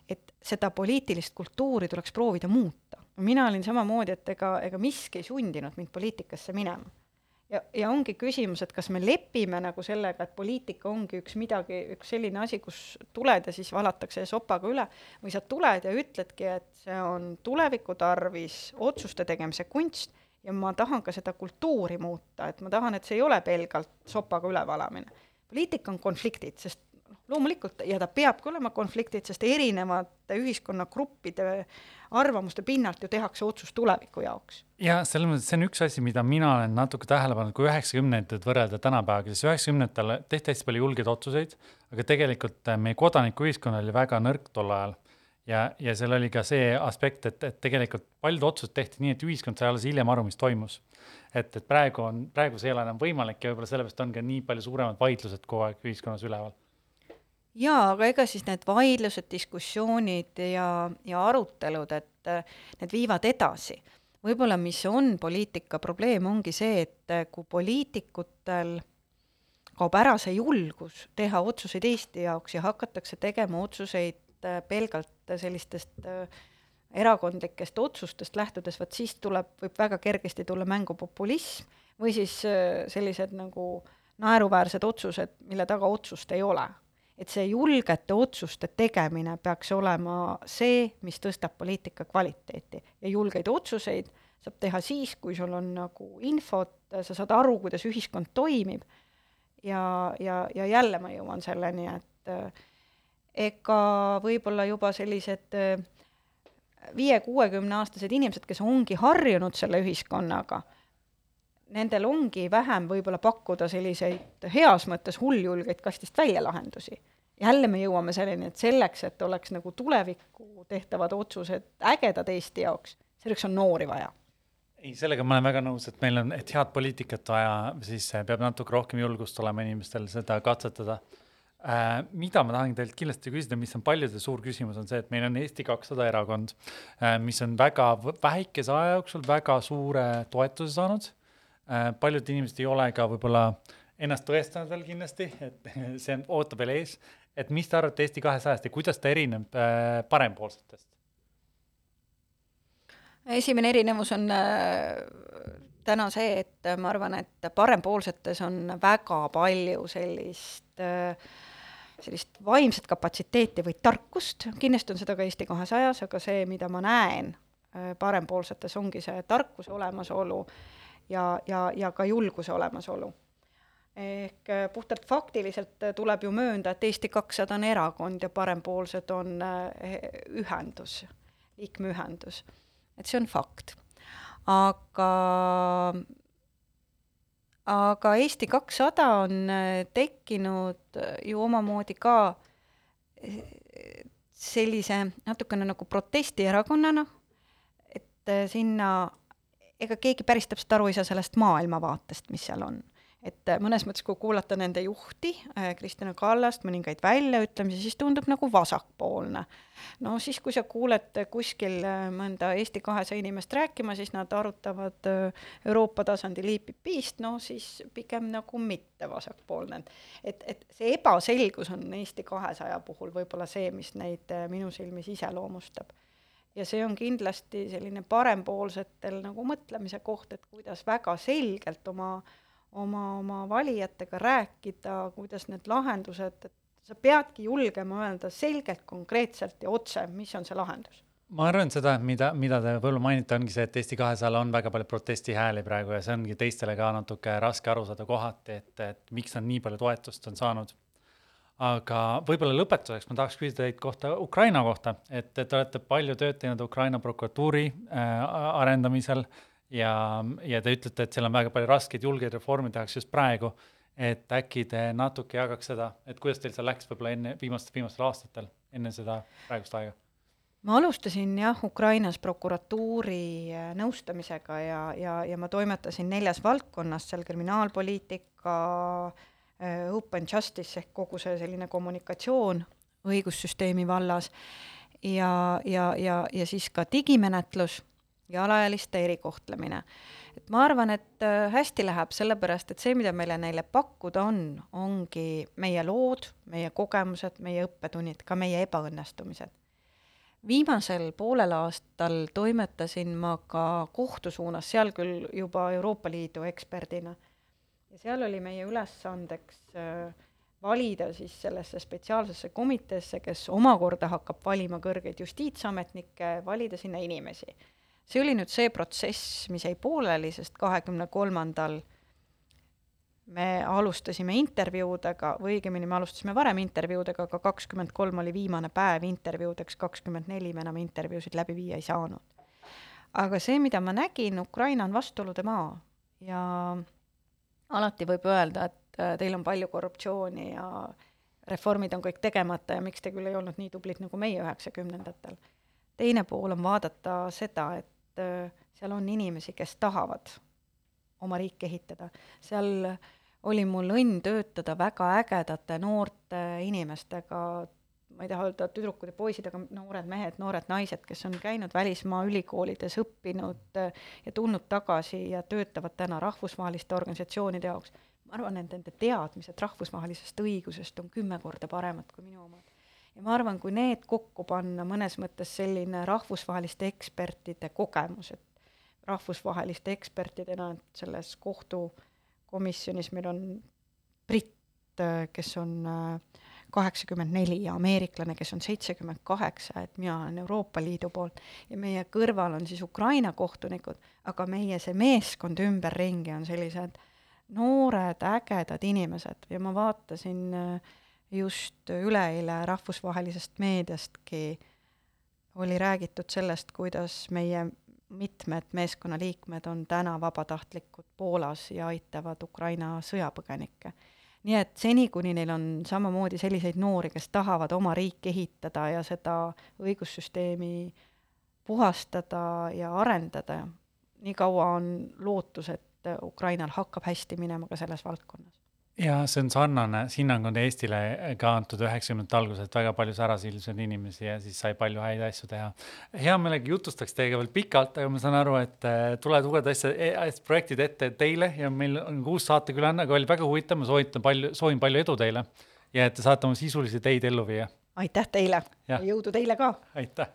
et seda poliitilist kultuuri tuleks proovida muuta. Mina olin samamoodi, et ega, ega miski ei sundinud mind poliitikasse minema ja, ja ongi küsimus, et kas me lepime nagu sellega, et poliitika ongi üks midagi, üks selline asi, kus tuled ja siis valatakse sopaga üle, või sa tuled ja ütledki, et see on tuleviku tarvis otsuste tegemise kunst ja ma tahan ka seda kultuuri muuta, et ma tahan, et see ei ole pelgalt sopaga ülevalamine. poliitika on konfliktid, sest loomulikult, ja ta peabki olema konfliktid, sest erinevate ühiskonnagruppide arvamuste pinnalt ju tehakse otsus tuleviku jaoks. ja selles mõttes see on üks asi, mida mina olen natuke tähele pannud, kui üheksakümnendaid võrrelda tänapäevaga, siis üheksakümnendatel tehti hästi palju julgeid otsuseid, aga tegelikult äh, meie kodanikuühiskond oli väga nõrk tol ajal. ja, ja seal oli ka see aspekt, et, et tegelikult paljud otsused tehti nii, et ühiskond sai alles hiljem aru, mis toimus. et, et praegu on, praegu see ei ole enam võimalik ja võib-olla sellepärast on ka nii palju suuremad vaidlused kogu aeg ühiskonnas üleval jaa, aga ega siis need vaidlused, diskussioonid ja, ja arutelud, et äh, need viivad edasi. võib-olla mis on poliitika probleem, ongi see, et äh, kui poliitikutel kaob ära see julgus teha otsuseid Eesti jaoks ja hakatakse tegema otsuseid äh, pelgalt sellistest erakondlikest otsustest lähtudes, vot siis tuleb, võib väga kergesti tulla mängu populism või siis sellised nagu naeruväärsed otsused, mille taga otsust ei ole et see julgete otsuste tegemine peaks olema see, mis tõstab poliitika kvaliteeti. Ja julgeid otsuseid saab teha siis, kui sul on nagu infot, sa saad aru, kuidas ühiskond toimib. Ja, ja, ja jälle ma jõuan selleni, et äh, ega võib-olla juba sellised äh, viie-kuuekümneaastased inimesed, kes ongi harjunud selle ühiskonnaga, nendel ongi vähem võib-olla pakkuda selliseid heas mõttes hulljulgeid kastist välja lahendusi. jälle me jõuame selleni, et selleks, et oleks nagu tulevikku tehtavad otsused ägedad Eesti jaoks, selleks on noori vaja ei, sellega ma olen väga nõus, et meil on, et head poliitikat vaja, siis peab natuke rohkem julgust olema inimestel seda katsetada äh,. mida ma tahan teilt kindlasti küsida, mis on paljude suur küsimus, on see, et meil on Eesti kakssada erakond äh,, mis on väga väikese aja jooksul väga suure toetuse saanud. Paljud inimesed ei ole ka võib-olla ennast tõestanud veel kindlasti, et (laughs) see ootab veel ees. et mis te arvate Eesti kahesajast ja kuidas ta erineb äh, parempoolsetest? esimene erinevus on äh, täna see, et ma arvan, et parempoolsetes on väga palju sellist äh, sellist vaimset kapatsiteeti või tarkust, kindlasti on seda ka Eesti kahesajas, aga see, mida ma näen äh, parempoolsetes, ongi see tarkuse olemasolu ja, ja, ja ka julguse olemasolu. ehk äh, puhtalt faktiliselt tuleb ju möönda, et Eesti kakssada on erakond ja parempoolsed on äh, ühendus, liikmeühendus. et see on fakt. aga aga Eesti kakssada on äh, tekkinud äh, ju omamoodi ka äh, sellise natukene nagu protestierakonnana, et sinna ega keegi päris täpselt aru ei saa sellest maailmavaatest, mis seal on et äh, mõnes mõttes, kui kuulata nende juhti, äh, Kristina Kallast, mõningaid väljaütlemisi, siis tundub nagu vasakpoolne. no siis, kui sa kuuled kuskil äh, mõnda Eesti kahesaja inimest rääkima, siis nad arutavad Euroopa tasandil IPP-st, no siis pigem nagu mitte vasakpoolne. et, et see ebaselgus on Eesti kahesaja puhul võib-olla see, mis neid minu silmis iseloomustab ja see on kindlasti selline parempoolsetel nagu mõtlemise koht, et kuidas väga selgelt oma oma, oma valijatega rääkida, kuidas need lahendused, et sa peadki julgema öelda selgelt, konkreetselt ja otse, mis on see lahendus ma arvan seda, mida, mida te võib-olla mainite, ongi see, et Eesti kahesajal on väga palju protestihääli praegu ja see ongi teistele ka natuke raske aru saada kohati, et, et miks nad nii palju toetust on saanud. Aga võib-olla lõpetuseks ma tahaks küsida teid kohta Ukraina kohta, et te olete palju tööd teinud Ukraina prokuratuuri äh, arendamisel ja, ja te ütlete, et seal on väga palju raskeid, julgeid reforme tehakse just praegu, et äkki te natuke jagaks seda, et kuidas teil seal läks võib-olla enne, viimastel, viimastel aastatel, enne seda praegust aega? ma alustasin jah, Ukrainas prokuratuuri äh, nõustamisega ja, ja, ja ma toimetasin neljas valdkonnas, seal kriminaalpoliitika, äh, open justice ehk kogu see selline kommunikatsioon õigussüsteemi vallas ja, ja, ja, ja siis ka digimenetlus ja alaealiste erikohtlemine. et ma arvan, et äh, hästi läheb, sellepärast et see, mida meile neile pakkuda on, ongi meie lood, meie kogemused, meie õppetunnid, ka meie ebaõnnestumised. viimasel poolel aastal toimetasin ma ka kohtu suunas, seal küll juba Euroopa Liidu eksperdina, ja seal oli meie ülesandeks äh, valida siis sellesse spetsiaalsesse komiteesse, kes omakorda hakkab valima kõrgeid justiitsametnikke, valida sinna inimesi see oli nüüd see protsess, mis jäi pooleli, sest kahekümne kolmandal me alustasime intervjuudega, või õigemini me alustasime varem intervjuudega, aga kakskümmend kolm oli viimane päev intervjuudeks, kakskümmend neli me enam intervjuusid läbi viia ei saanud. aga see, mida ma nägin, Ukraina on vastuolude maa ja alati võib öelda, et äh, teil on palju korruptsiooni ja reformid on kõik tegemata ja miks te küll ei olnud nii tublid nagu meie üheksakümnendatel. teine pool on vaadata seda, et äh, seal on inimesi, kes tahavad oma riiki ehitada. seal oli mul õnn töötada väga ägedate noorte inimestega, ma ei taha öelda tüdrukud ja poisid, aga noored mehed, noored naised, kes on käinud välismaa ülikoolides, õppinud äh, ja tulnud tagasi ja töötavad täna rahvusvaheliste organisatsioonide jaoks. ma arvan, et nende teadmised rahvusvahelisest õigusest on kümme korda paremad kui minu omad ja ma arvan, kui need kokku panna, mõnes mõttes selline rahvusvaheliste ekspertide kogemus, et rahvusvaheliste ekspertidena selles kohtukomisjonis meil on britt, kes on äh, kaheksakümmend neli ja ameeriklane, kes on seitsekümmend kaheksa, et mina olen Euroopa Liidu poolt ja meie kõrval on siis Ukraina kohtunikud, aga meie see meeskond ümberringi on sellised noored, ägedad inimesed ja ma vaatasin äh, just üleeile rahvusvahelisest meediastki oli räägitud sellest, kuidas meie mitmed meeskonnaliikmed on täna vabatahtlikud Poolas ja aitavad Ukraina sõjapõgenikke. Nii et seni, kuni neil on samamoodi selliseid noori, kes tahavad oma riiki ehitada ja seda õigussüsteemi puhastada ja arendada, nii kaua on lootus, et Ukrainal hakkab hästi minema ka selles valdkonnas ja see on sarnane, hinnang on Eestile ka antud üheksakümnendate alguses, et väga palju särasilmseid inimesi ja siis sai palju häid asju teha. hea meelega jutustaks teiega veel pikalt, aga ma saan aru, et äh, tulevad uued asja, projektid ette teile ja meil on uus saatekülaline, aga oli väga huvitav, ma soovitan palju, soovin palju edu teile ja et te saate oma sisulisi ideid ellu viia. aitäh teile ja jõudu teile ka! aitäh!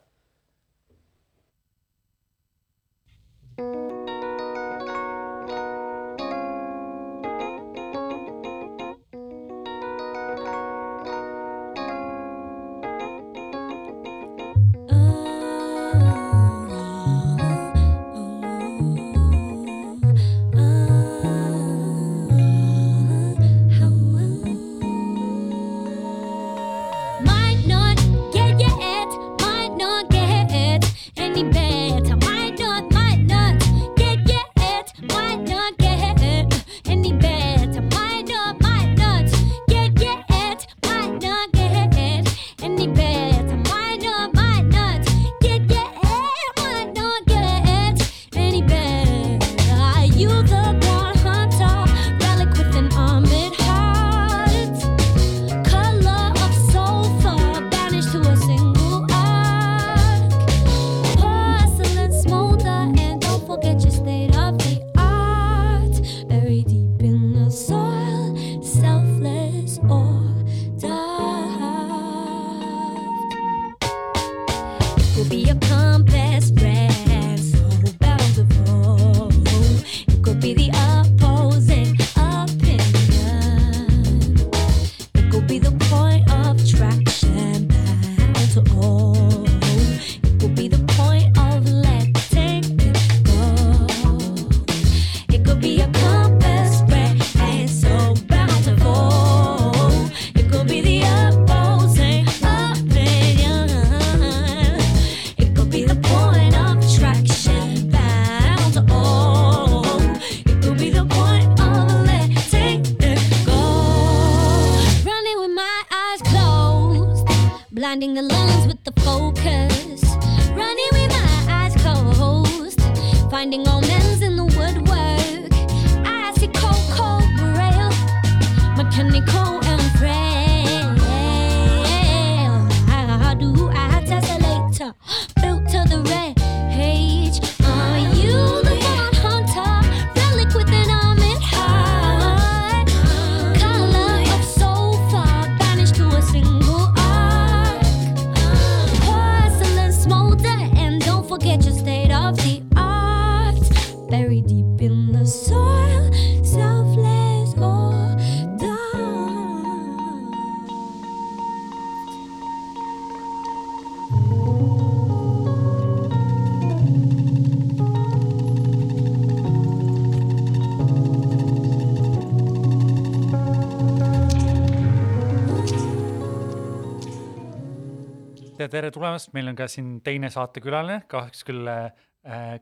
Tere tulemast, meil on ka siin teine saatekülaline, kahjuks küll äh,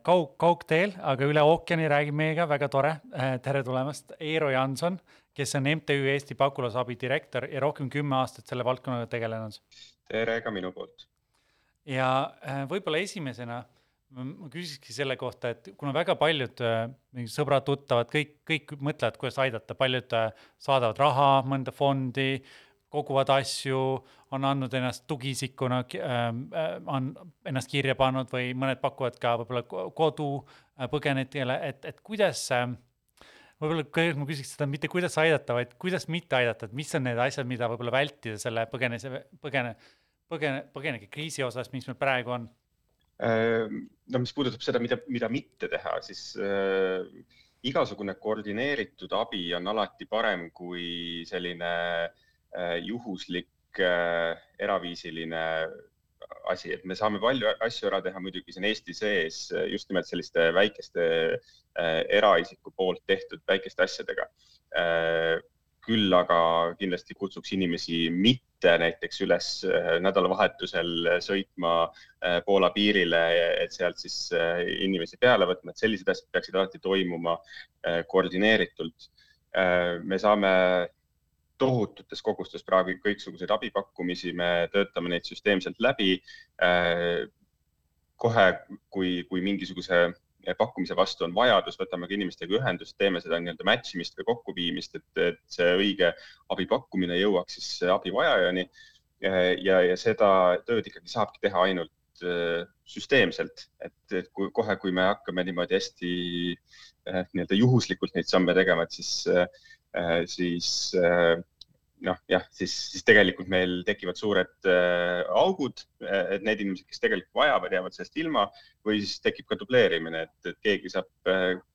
kaug, kaugteel, aga üle ookeani räägib meiega, väga tore äh,. tere tulemast, Eero Janson, kes on MTÜ Eesti pagulasabi direktor ja rohkem kümme aastat selle valdkonnaga tegelenud. tere ka minu poolt. ja äh, võib-olla esimesena ma küsikski selle kohta, et kuna väga paljud sõbrad-tuttavad, kõik, kõik mõtlevad, kuidas aidata, paljud saadavad raha mõnda fondi koguvad asju, on andnud ennast tugiisikuna ähm, äh,, on ennast kirja pannud või mõned pakuvad ka võib-olla kodu äh, põgenikele, et, et kuidas äh, võib-olla kõigepealt ma küsiks seda mitte kuidas aidata, vaid kuidas mitte aidata, et mis on need asjad, mida võib-olla vältida selle põgenese, põgene, põgene, põgenike kriisi osas, mis meil praegu on? Ehm, no mis puudutab seda, mida, mida mitte teha, siis äh, igasugune koordineeritud abi on alati parem kui selline äh, Äh, juhuslik äh, eraviisiline asi, et me saame palju asju ära teha muidugi siin Eesti sees just nimelt selliste väikeste äh, eraisiku poolt tehtud väikeste asjadega äh, küll aga kindlasti kutsuks inimesi mitte näiteks üles äh, nädalavahetusel sõitma äh, Poola piirile, et sealt siis äh, inimesi peale võtma, et sellised asjad peaksid alati toimuma koordineeritult. me saame tohututes kogustes praegu kõiksuguseid abipakkumisi, me töötame neid süsteemselt läbi. kohe, kui, kui mingisuguse pakkumise vastu on vajadus, võtame ka inimestega ühendust, teeme seda nii-öelda match imist või kokkuviimist, et, et see õige abi pakkumine jõuaks siis abivajajani. ja, ja seda tööd ikkagi saabki teha ainult äh, süsteemselt, et, kui kohe, kui me hakkame niimoodi hästi äh, nii-öelda juhuslikult neid samme tegema, et siis, äh, siis noh, jah, siis, siis tegelikult meil tekivad suured äh, augud, et need inimesed, kes tegelikult vajavad, jäävad sellest ilma või siis tekib ka dubleerimine, et, keegi saab,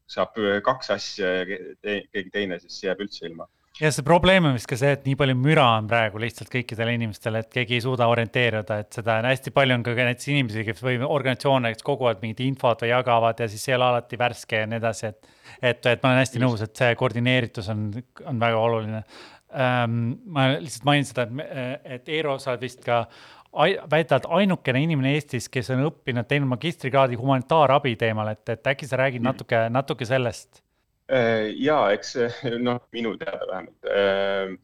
saab kaks asja ja keegi teine siis jääb üldse ilma ja see probleem on vist ka see, et nii palju müra on praegu lihtsalt kõikidele inimestele, et keegi ei suuda orienteeruda, et seda on hästi palju on ka näiteks inimesi, kes või organisatsioone, kes kogu aeg mingit infot või jagavad ja siis ei ole alati värske ja nii edasi, et. et, et ma olen hästi nõus, et see koordineeritus on, on väga oluline. Ma lihtsalt mainin seda, et, et Eero, sa oled vist ka väidad ainukene inimene Eestis, kes on õppinud, teinud magistrikraadi humanitaarabi teemal, et, et äkki sa räägid mm. natuke, natuke sellest? Äh, ja eks noh, minu teada vähemalt äh,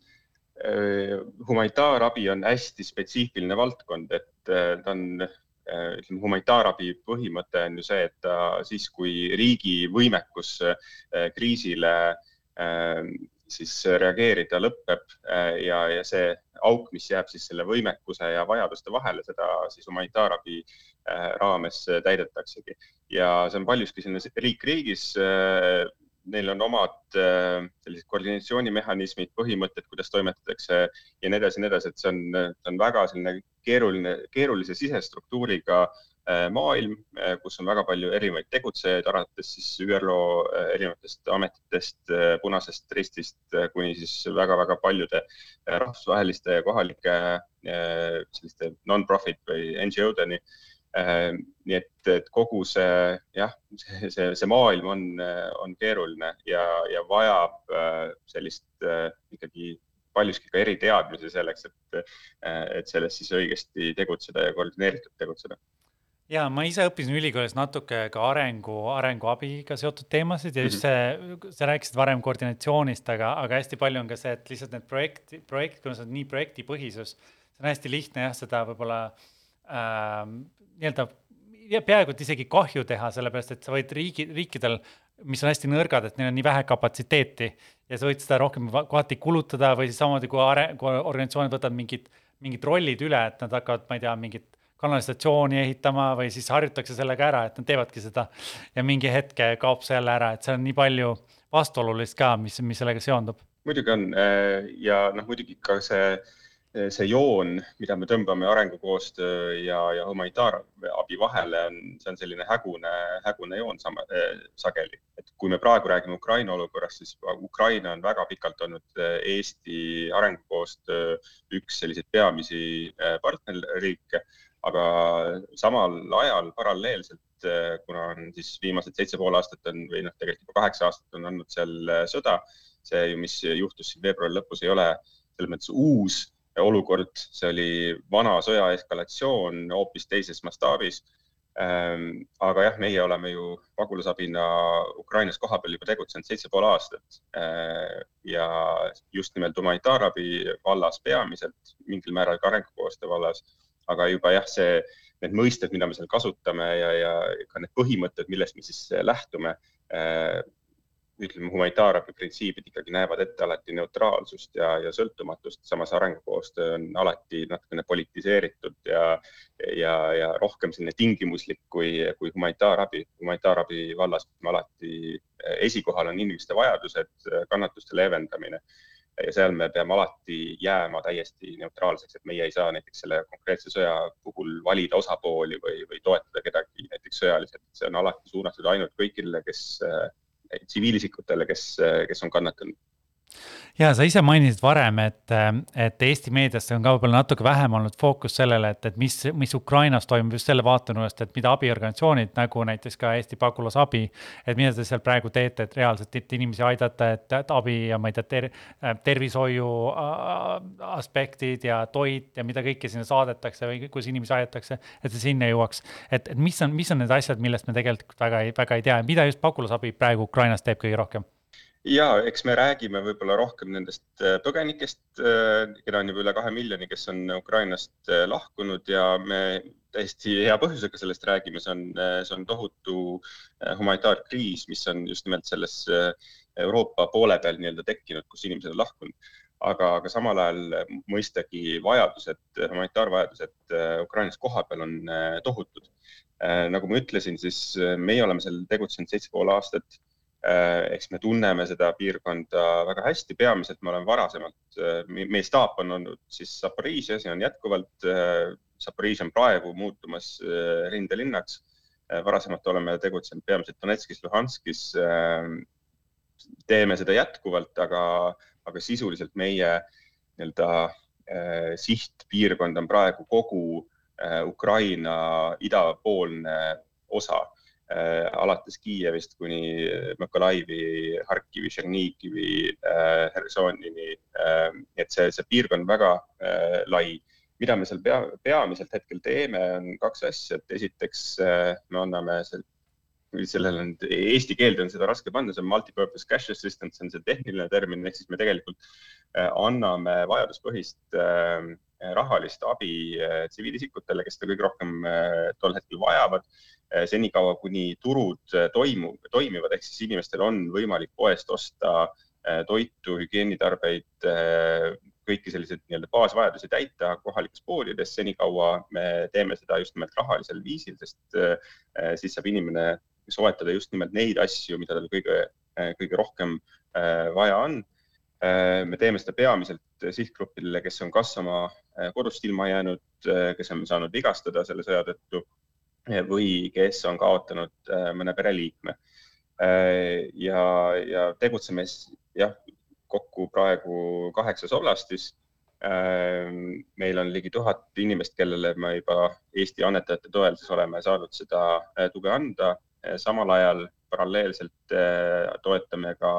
äh, humanitaarabi on hästi spetsiifiline valdkond, et ta on ütleme, humanitaarabi põhimõte on ju see, et ta siis, kui riigi võimekus kriisile siis reageerida lõpeb äh, ja, ja see auk, mis jääb siis selle võimekuse ja vajaduste vahele, seda siis humanitaarabi äh, raames täidetaksegi. ja see on paljuski selline riik riigis. Äh, neil on omad sellised koordinatsioonimehhanismid, põhimõtted, kuidas toimetatakse ja nii edasi ja nii edasi, et see on, see on väga selline keeruline, keerulise sisestruktuuriga äh, Äh, maailm, äh, kus on väga palju erinevaid tegutsejaid, alates siis ÜRO äh, erinevatest ametitest, Punasest Ristist kuni siis väga-väga paljude rahvusvaheliste ja kohalike selliste non-profit või NGO-deni. nii et, et kogu see jah, see, see maailm on, on keeruline ja, ja vajab sellist ikkagi paljuski ka eriteadmisi selleks, et, et selles siis õigesti tegutseda ja koordineeritult tegutseda ja ma ise õppisin ülikoolis natuke ka arengu, arenguabiga seotud teemasid ja just mhm. see, sa rääkisid varem koordinatsioonist, aga, aga hästi palju on ka see, et lihtsalt need projekti, projekt, kuna see on nii projektipõhisus, see on hästi lihtne jah, seda võib-olla äh, nii-öelda peaaegu et isegi kahju teha, sellepärast et sa võid riigi, riikidel, mis on hästi nõrgad, et neil on nii vähe kapatsiteeti ja sa võid seda rohkem kohati kulutada või siis samamoodi, kui are-, kui organisatsioonid võtavad mingid, mingid rollid üle, et nad hakkavad, ma ei tea, mingit kanalisatsiooni ehitama või siis harjutakse sellega ära, et nad teevadki seda. ja mingi hetk kaob see jälle ära, et seal on nii palju vastuolulist ka, mis, mis sellega seondub. muidugi on äh, ja noh, muidugi ka see, see joon, mida me tõmbame arengukoostöö ja, ja humanitaarabi vahele, on, see on selline hägune, hägune joon sama, äh, sageli. et kui me praegu räägime Ukraina olukorrast, siis Ukraina on väga pikalt olnud äh, Eesti arengukoostöö üks selliseid peamisi partnerriike aga samal ajal paralleelselt, eh, kuna on siis viimased seitse pool aastat on või noh, tegelikult juba kaheksa aastat on olnud seal eh, sõda, see mis juhtus siin veebruari lõpus, ei ole selles mõttes uus olukord, see oli vana sõja eskalatsioon hoopis teises mastaabis. Ehm, aga jah, meie oleme ju pagulasabina Ukrainas kohapeal juba tegutsenud seitse pool aastat ehm, ja just nimelt humanitaarabi vallas peamiselt, mingil määral ka arengukoostöö vallas aga juba jah, see, need mõisted, mida me seal kasutame ja, ja ka need põhimõtted, millest me siis lähtume äh,, ütleme, humanitaarabi printsiibid ikkagi näevad ette alati neutraalsust ja, ja sõltumatust, samas arengukoostöö on alati natukene politiseeritud ja, ja, ja rohkem selline tingimuslik kui, kui humanitaarabi. humanitaarabi vallas alati esikohal on inimeste vajadused, kannatuste leevendamine ja seal me peame alati jääma täiesti neutraalseks, et meie ei saa näiteks selle konkreetse sõja puhul valida osapooli või, või toetada kedagi näiteks sõjaliselt, see on alati suunatud ainult kõikidele, kes, tsiviilisikutele, kes, kes on kannatanud ja sa ise mainisid varem, et, et Eesti meediasse on ka võib-olla natuke vähem olnud fookus sellele, et, et mis, mis Ukrainas toimub just selle vaatenurgast, et mida abiorganisatsioonid nagu näiteks ka Eesti pagulasabi. et mida te seal praegu teete, et reaalselt et inimesi aidata, et, et abi ja ma ei tea ter,, tervishoiu aspektid ja toit ja mida kõike sinna saadetakse või kuidas inimesi aidatakse, et see sinna jõuaks. et, et mis on, mis on need asjad, millest me tegelikult väga ei, väga ei tea, mida just pagulasabi praegu Ukrainas teeb kõige rohkem ja eks me räägime võib-olla rohkem nendest äh, põgenikest, äh, keda on juba üle kahe miljoni, kes on Ukrainast äh, lahkunud ja me täiesti hea põhjusega sellest räägime, see on, see on tohutu humanitaarkriis, mis on just nimelt selles Euroopa poole peal nii-öelda tekkinud, kus inimesed on lahkunud. aga, aga samal ajal mõistagi vajadused, humanitaarvajadused Ukrainas kohapeal on tohutud. nagu ma ütlesin, siis meie oleme seal tegutsenud seitse pool aastat eks me tunneme seda piirkonda väga hästi, peamiselt me oleme varasemalt, äh, meie staap on olnud siis Zaporižžjas ja on jätkuvalt. Äh, Zaporižžja on praegu muutumas rindelinnaks. varasemalt oleme tegutsenud peamiselt Donetskis, Luhanskis. teeme seda jätkuvalt, aga, aga sisuliselt meie nii-öelda sihtpiirkond on praegu kogu Ukraina idapoolne osa Äh, alates Kiievist kuni Mõkolaivi, Harkivi, Tšernihivi, äh, Hersonini. Äh, et see, see piirkond väga lai. mida me seal pea, peamiselt hetkel teeme, on kaks asja, et esiteks me anname sellel on eesti keelde on seda raske panna, see on multipurpose cash assistance, see on see tehniline termin, ehk siis me tegelikult anname vajaduspõhist rahalist abi tsiviilisikutele, kes seda kõige rohkem tol hetkel vajavad senikaua, kuni turud eh, toimu, toimivad, ehk siis inimestel on võimalik poest osta eh, toitu, hügieenitarbeid, kõiki selliseid nii-öelda baasvajadusi täita kohalikes poodides, senikaua me teeme seda just nimelt rahalisel viisil, sest siis saab inimene soetada just nimelt neid asju, mida tal kõige, kõige rohkem vaja on. me teeme seda peamiselt sihtgrupile, kes on kas oma kodust ilma jäänud, kes on saanud vigastada selle sõja tõttu või kes on kaotanud äh, mõne pereliikme. Äh, ja, ja tegutseme jah, kokku praegu kaheksas oblastis. Äh, meil on ligi tuhat inimest, kellele me juba Eesti annetajate toel siis oleme saanud seda tuge anda. samal ajal paralleelselt toetame ka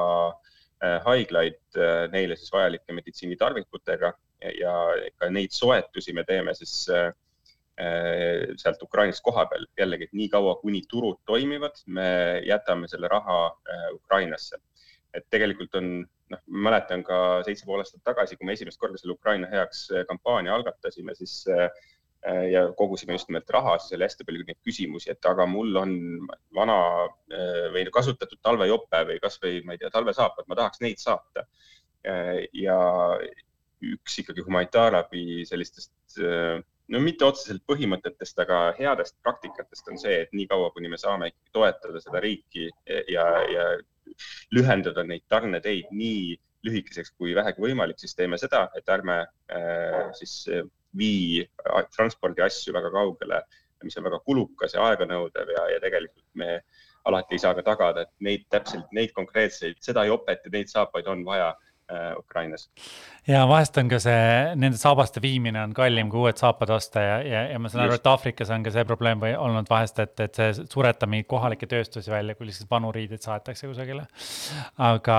haiglaid neile siis vajalike meditsiinitarvikutega ja ka neid soetusi me teeme siis Äh, sealt Ukrainast koha peal jällegi, et niikaua, kuni turud toimivad, me jätame selle raha äh, Ukrainasse. et tegelikult on, noh, mäletan ka seitse pool aastat tagasi, kui me esimest korda selle Ukraina heaks äh, kampaania algatasime, siis ja kogusime just nimelt raha, siis oli hästi palju neid küsimusi, et aga mul on vana või kasutatud talvejope või kasvõi ma ei tea, talvesaapad, ma tahaks neid saata. ja üks ikkagi humanitaarabi sellistest no mitte otseselt põhimõtetest, aga headest praktikatest on see, et niikaua, kuni me saame ikkagi toetada seda riiki ja, ja lühendada neid tarneteid nii lühikeseks kui vähegi võimalik, siis teeme seda, et ärme äh, siis vii transpordi asju väga kaugele, mis on väga kulukas ja aeganõudev ja, ja tegelikult me alati ei saa ka tagada, et neid täpselt, neid konkreetseid, seda jopet ja neid saapaid on vaja. Äh, Ukrainas. ja vahest on ka see, nende saabaste viimine on kallim kui uued saapad osta ja, ja, ja ma saan aru, et Aafrikas on ka see probleem või olnud vahest, et, et see suretab mingeid kohalikke tööstusi välja, kui lihtsalt vanu riideid saadetakse kusagile. aga,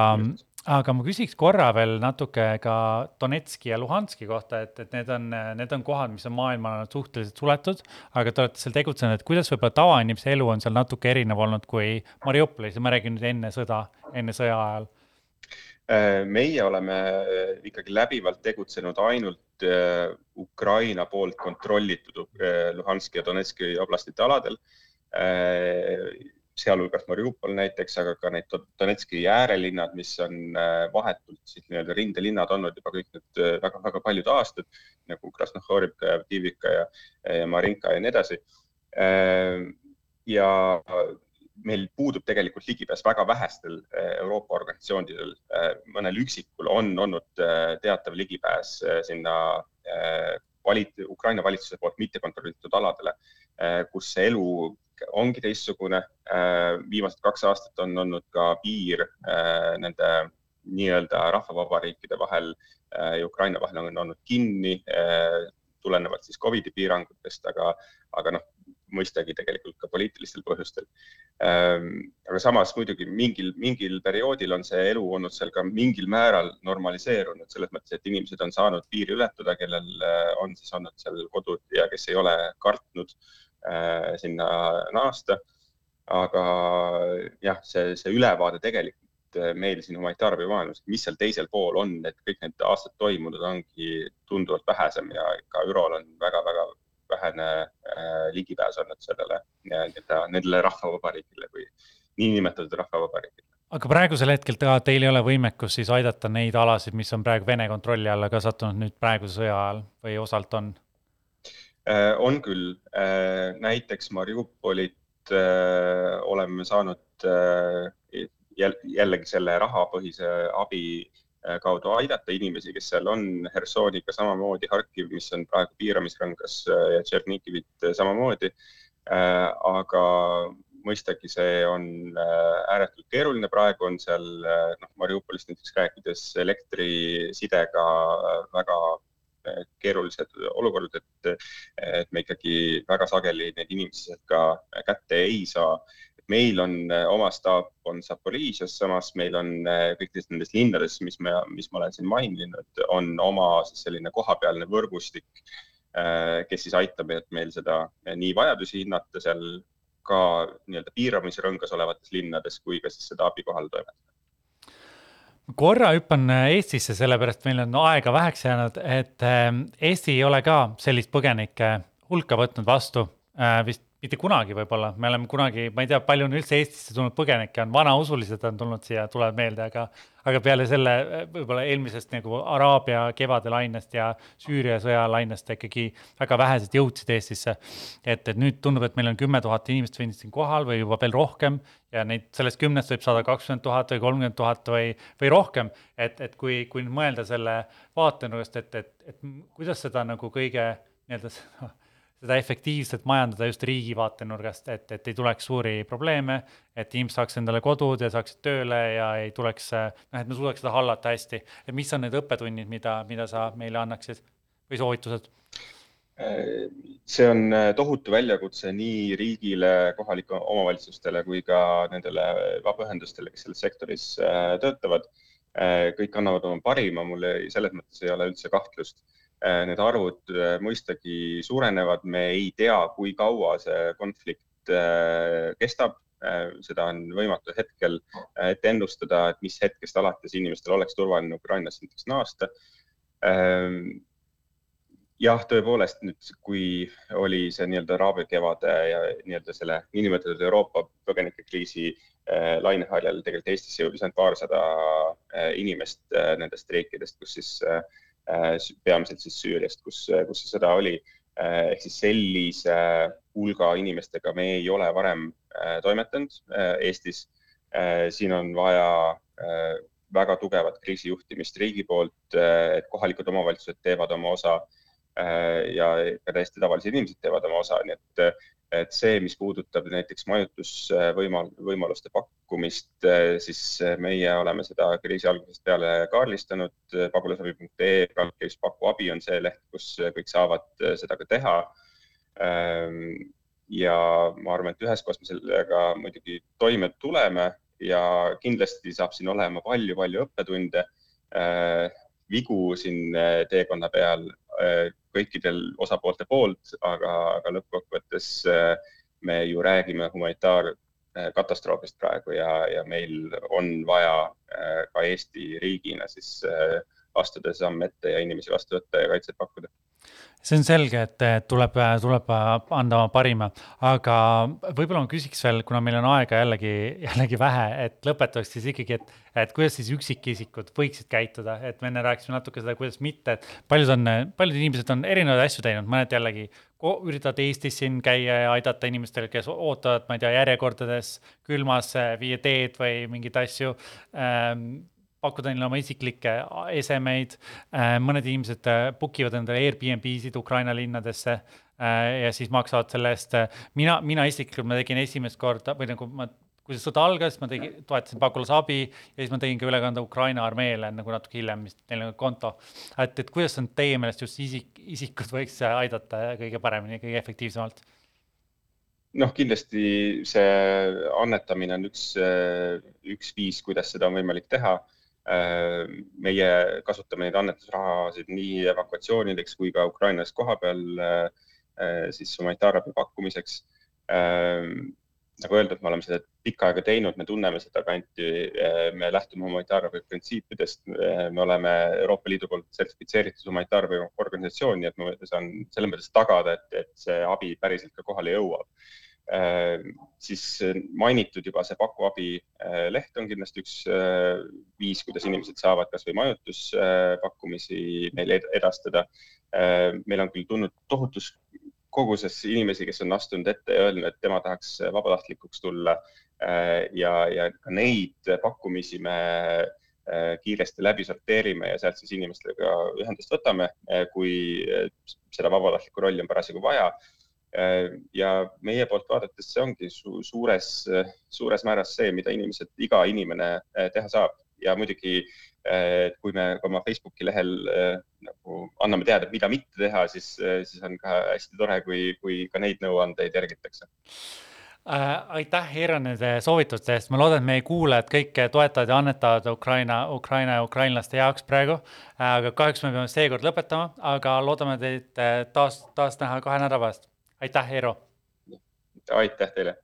aga ma küsiks korra veel natuke ka Donetski ja Luhanski kohta, et, et need on, need on kohad, mis on maailmale suhteliselt suletud, aga te olete seal tegutsenud, et kuidas võib-olla tavainimese elu on seal natuke erinev olnud kui Mariupolis ja ma räägin nüüd enne sõda, enne sõja ajal Äh, meie oleme äh, ikkagi läbivalt tegutsenud ainult äh, Ukraina poolt kontrollitud Luhanski ja Donetski oblastite aladel. sealhulgas Mariupol näiteks, aga ka need Donetski äärelinnad, mis on vahetult siis nii-öelda rindelinnad olnud juba kõik need väga-väga paljud aastad nagu Krasnohorivka ja Avdivika ja, ja Marinka ja nii edasi. ja meil puudub tegelikult ligipääs väga vähestel eh, Euroopa organisatsioonidel, eh, mõnel üksikul on olnud eh, teatav ligipääs sinna valit-, Ukraina valitsuse poolt mitte kontrollitud aladele, kus see elu ongi teistsugune. viimased kaks aastat on olnud ka piir nende nii-öelda rahvavabariikide vahel ja Ukraina vahel on olnud kinni tulenevalt siis Covidi piirangutest, aga, aga noh, mõistagi tegelikult ka poliitilistel põhjustel. aga samas muidugi mingil, mingil perioodil on see elu olnud seal ka mingil määral normaliseerunud selles mõttes, et inimesed on saanud piiri ületada, kellel on siis olnud seal kodud ja kes ei ole kartnud sinna naasta aga jah, see, see ülevaade tegelikult eh, meil siin humanitaarabi maailmas, mis seal teisel pool on, et kõik need aastad toimunud ongi tunduvalt vähesem ja ka ÜRO-l on väga-väga vähene äh, ligipääs olnud sellele nii-öelda nendele rahvavabariigile või niinimetatud rahvavabariigile. aga praegusel hetkel te, teil ei ole võimekust siis aidata neid alasid, mis on praegu Vene kontrolli alla ka sattunud nüüd praeguse sõja ajal või osalt on? Äh, on küll, näiteks Mariupolit äh, oleme saanud äh, jällegi selle rahapõhise abi äh, kaudu aidata inimesi, kes seal on, Hersoniga samamoodi, Harkiv, mis on praegu piiramisrõngas äh, ja Tšernigivit samamoodi äh,. aga mõistagi see on äh, ääretult keeruline, praegu on seal noh, Mariupolist näiteks rääkides elektrisidega väga keerulised olukorrad, et, et me ikkagi väga sageli neid inimesi ka kätte ei saa. Meil on oma staap on Zaporižžjas, samas meil on kõikides nendes linnades, mis me, mis ma olen siin maininud, on oma siis selline kohapealne võrgustik, kes siis aitab, et meil seda nii vajadusi hinnata seal ka nii-öelda piiramisrõngas olevates linnades kui ka siis seda abi kohale toimetada. Korra hüppan äh, Eestisse, sellepärast meil on aega väheks jäänud, et Eesti ei ole ka sellist põgenike hulka võtnud vastu äh, vist mitte kunagi võib-olla, me oleme kunagi, ma ei tea, palju on üldse Eestisse tulnud põgenikke, on vanausulised on tulnud siia, tulevad meelde, aga, aga peale selle võib-olla eelmisest nagu Araabia kevadelainest ja Süüria sõjalainest ikkagi väga vähesed jõudsid Eestisse. et, et nüüd tundub, et meil on kümme tuhat inimest võinud siin kohal või juba veel rohkem ja neid sellest kümnest võib saada kakskümmend tuhat või kolmkümmend tuhat või, või rohkem. et, et kui, kui nüüd mõelda selle vaatenurgast, et, et, et kuidas seda nagu kõige nii-öelda (laughs) seda efektiivselt majandada just riigi vaatenurgast, et, et ei tuleks suuri probleeme, et inimesed saaks endale kodud ja saaksid tööle ja ei tuleks, noh, et me suudaks seda hallata hästi. et mis on need õppetunnid, mida, mida sa meile annaksid või soovitused? see on tohutu väljakutse nii riigile, kohalikele omavalitsustele kui ka nendele vabaühendustele, kes selles sektoris äh, töötavad. Äh, kõik annavad oma parima, mul selles mõttes ei ole üldse kahtlust Äh, need arvud äh, mõistagi suurenevad, me ei tea, kui kaua see konflikt äh, kestab, seda on võimatu hetkel ette ennustada, et mis hetkest alates inimestel oleks turvaline Ukrainasse näiteks naasta. Ähm, jah, tõepoolest nüüd, kui oli see nii-öelda araabia kevade ja nii-öelda selle niinimetatud Euroopa põgenikekriisi laineharjal tegelikult Eestisse jõudis ainult paarsada inimest nendest riikidest, kus siis äh, Äh, peamiselt siis Süüriast, kus, kus see sõda oli. Äh, ehk siis sellise hulga inimestega me ei ole varem äh, toimetanud Eestis. siin on vaja väga tugevat kriisijuhtimist riigi poolt, et kohalikud omavalitsused teevad oma osa ja ka täiesti tavalised inimesed teevad oma osa, nii et et see, mis puudutab näiteks majutusvõimaluste pakkumist, siis meie oleme seda kriisi algusest peale kaardistanud. pagulasabi.ee pealkirjas Paku abi on see leht, kus kõik saavad seda ka teha. ja ma arvan, et üheskoos me sellega muidugi toime tuleme ja kindlasti saab siin olema palju-palju õppetunde, vigu siin teekonna peal kõikidel osapoolte poolt, aga, aga lõppkokkuvõttes äh, me ju räägime humanitaarkatastroofist praegu ja, ja meil on vaja äh, ka Eesti riigina siis äh, astuda samm ette ja inimesi vastu võtta ja kaitset pakkuda see on selge, et tuleb, tuleb anda oma parima, aga võib-olla ma küsiks veel, kuna meil on aega jällegi, (laughs) jällegi vähe, et lõpetuseks siis ikkagi, et, et kuidas siis üksikisikud võiksid käituda, et me enne rääkisime natuke seda, kuidas mitte, et paljud on, paljud inimesed on erinevaid asju teinud, mõned jällegi üritavad Eestis siin käia ja aidata inimestel, kes ootavad, ma ei tea, järjekordades külmas, viia teed või mingeid asju. Ähm, pakkuda neile oma isiklikke esemeid. Äh, mõned inimesed äh, book ivad endale Airbnb-sid Ukraina linnadesse äh, ja siis maksavad selle eest. mina, mina isiklikult, ma tegin esimest korda või nagu ma kui see sõda algas, ma tegin, toetasin pagulasabi ja siis ma tegin ka ülekande Ukraina armeele nagu natuke hiljem, mis neil on konto. et, et kuidas on teie meelest just isik, isikud võiks aidata kõige paremini, kõige efektiivsemalt? noh, kindlasti see annetamine on üks, üks viis, kuidas seda on võimalik teha meie kasutame neid annetusrahasid nii evakuatsioonideks kui ka Ukrainas kohapeal siis humanitaarabi pakkumiseks nagu öeldud, me oleme seda pikka aega teinud, me tunneme seda kanti, me lähtume humanitaarabi printsiipidest, me oleme Euroopa Liidu poolt sertifitseeritud humanitaarabi organisatsioon, nii et ma saan selles mõttes tagada, et, et see abi päriselt ka kohale jõuab. Siis mainitud juba see Paku abi leht on kindlasti üks viis, kuidas inimesed saavad kasvõi majutuspakkumisi meile edastada. meil on küll tulnud tohutus koguses inimesi, kes on astunud ette ja öelnud, et tema tahaks vabatahtlikuks tulla. Äh, ja, ja ka neid pakkumisi me äh, kiiresti läbi sorteerime ja sealt siis inimestega ühendust võtame, äh, kui seda vabatahtlikku rolli on parasjagu vaja. Ja meie poolt vaadates see ongi su suures, suures määras see, mida inimesed, iga inimene teha saab ja muidugi et kui me oma Facebooki lehel äh, nagu anname teada, mida mitte teha, siis, äh, siis on ka hästi tore, kui, kui ka neid nõuandeid järgitakse äh,. aitäh, Eero, nende soovituste eest, ma loodan, et meie kuulajad kõik toetavad ja annetavad Ukraina, Ukraina ja ukrainlaste jaoks praegu äh,. aga kahjuks me peame seekord lõpetama, aga loodame teid taas, taas näha kahe nädala pärast. Aitäh, Eero. aitäh teile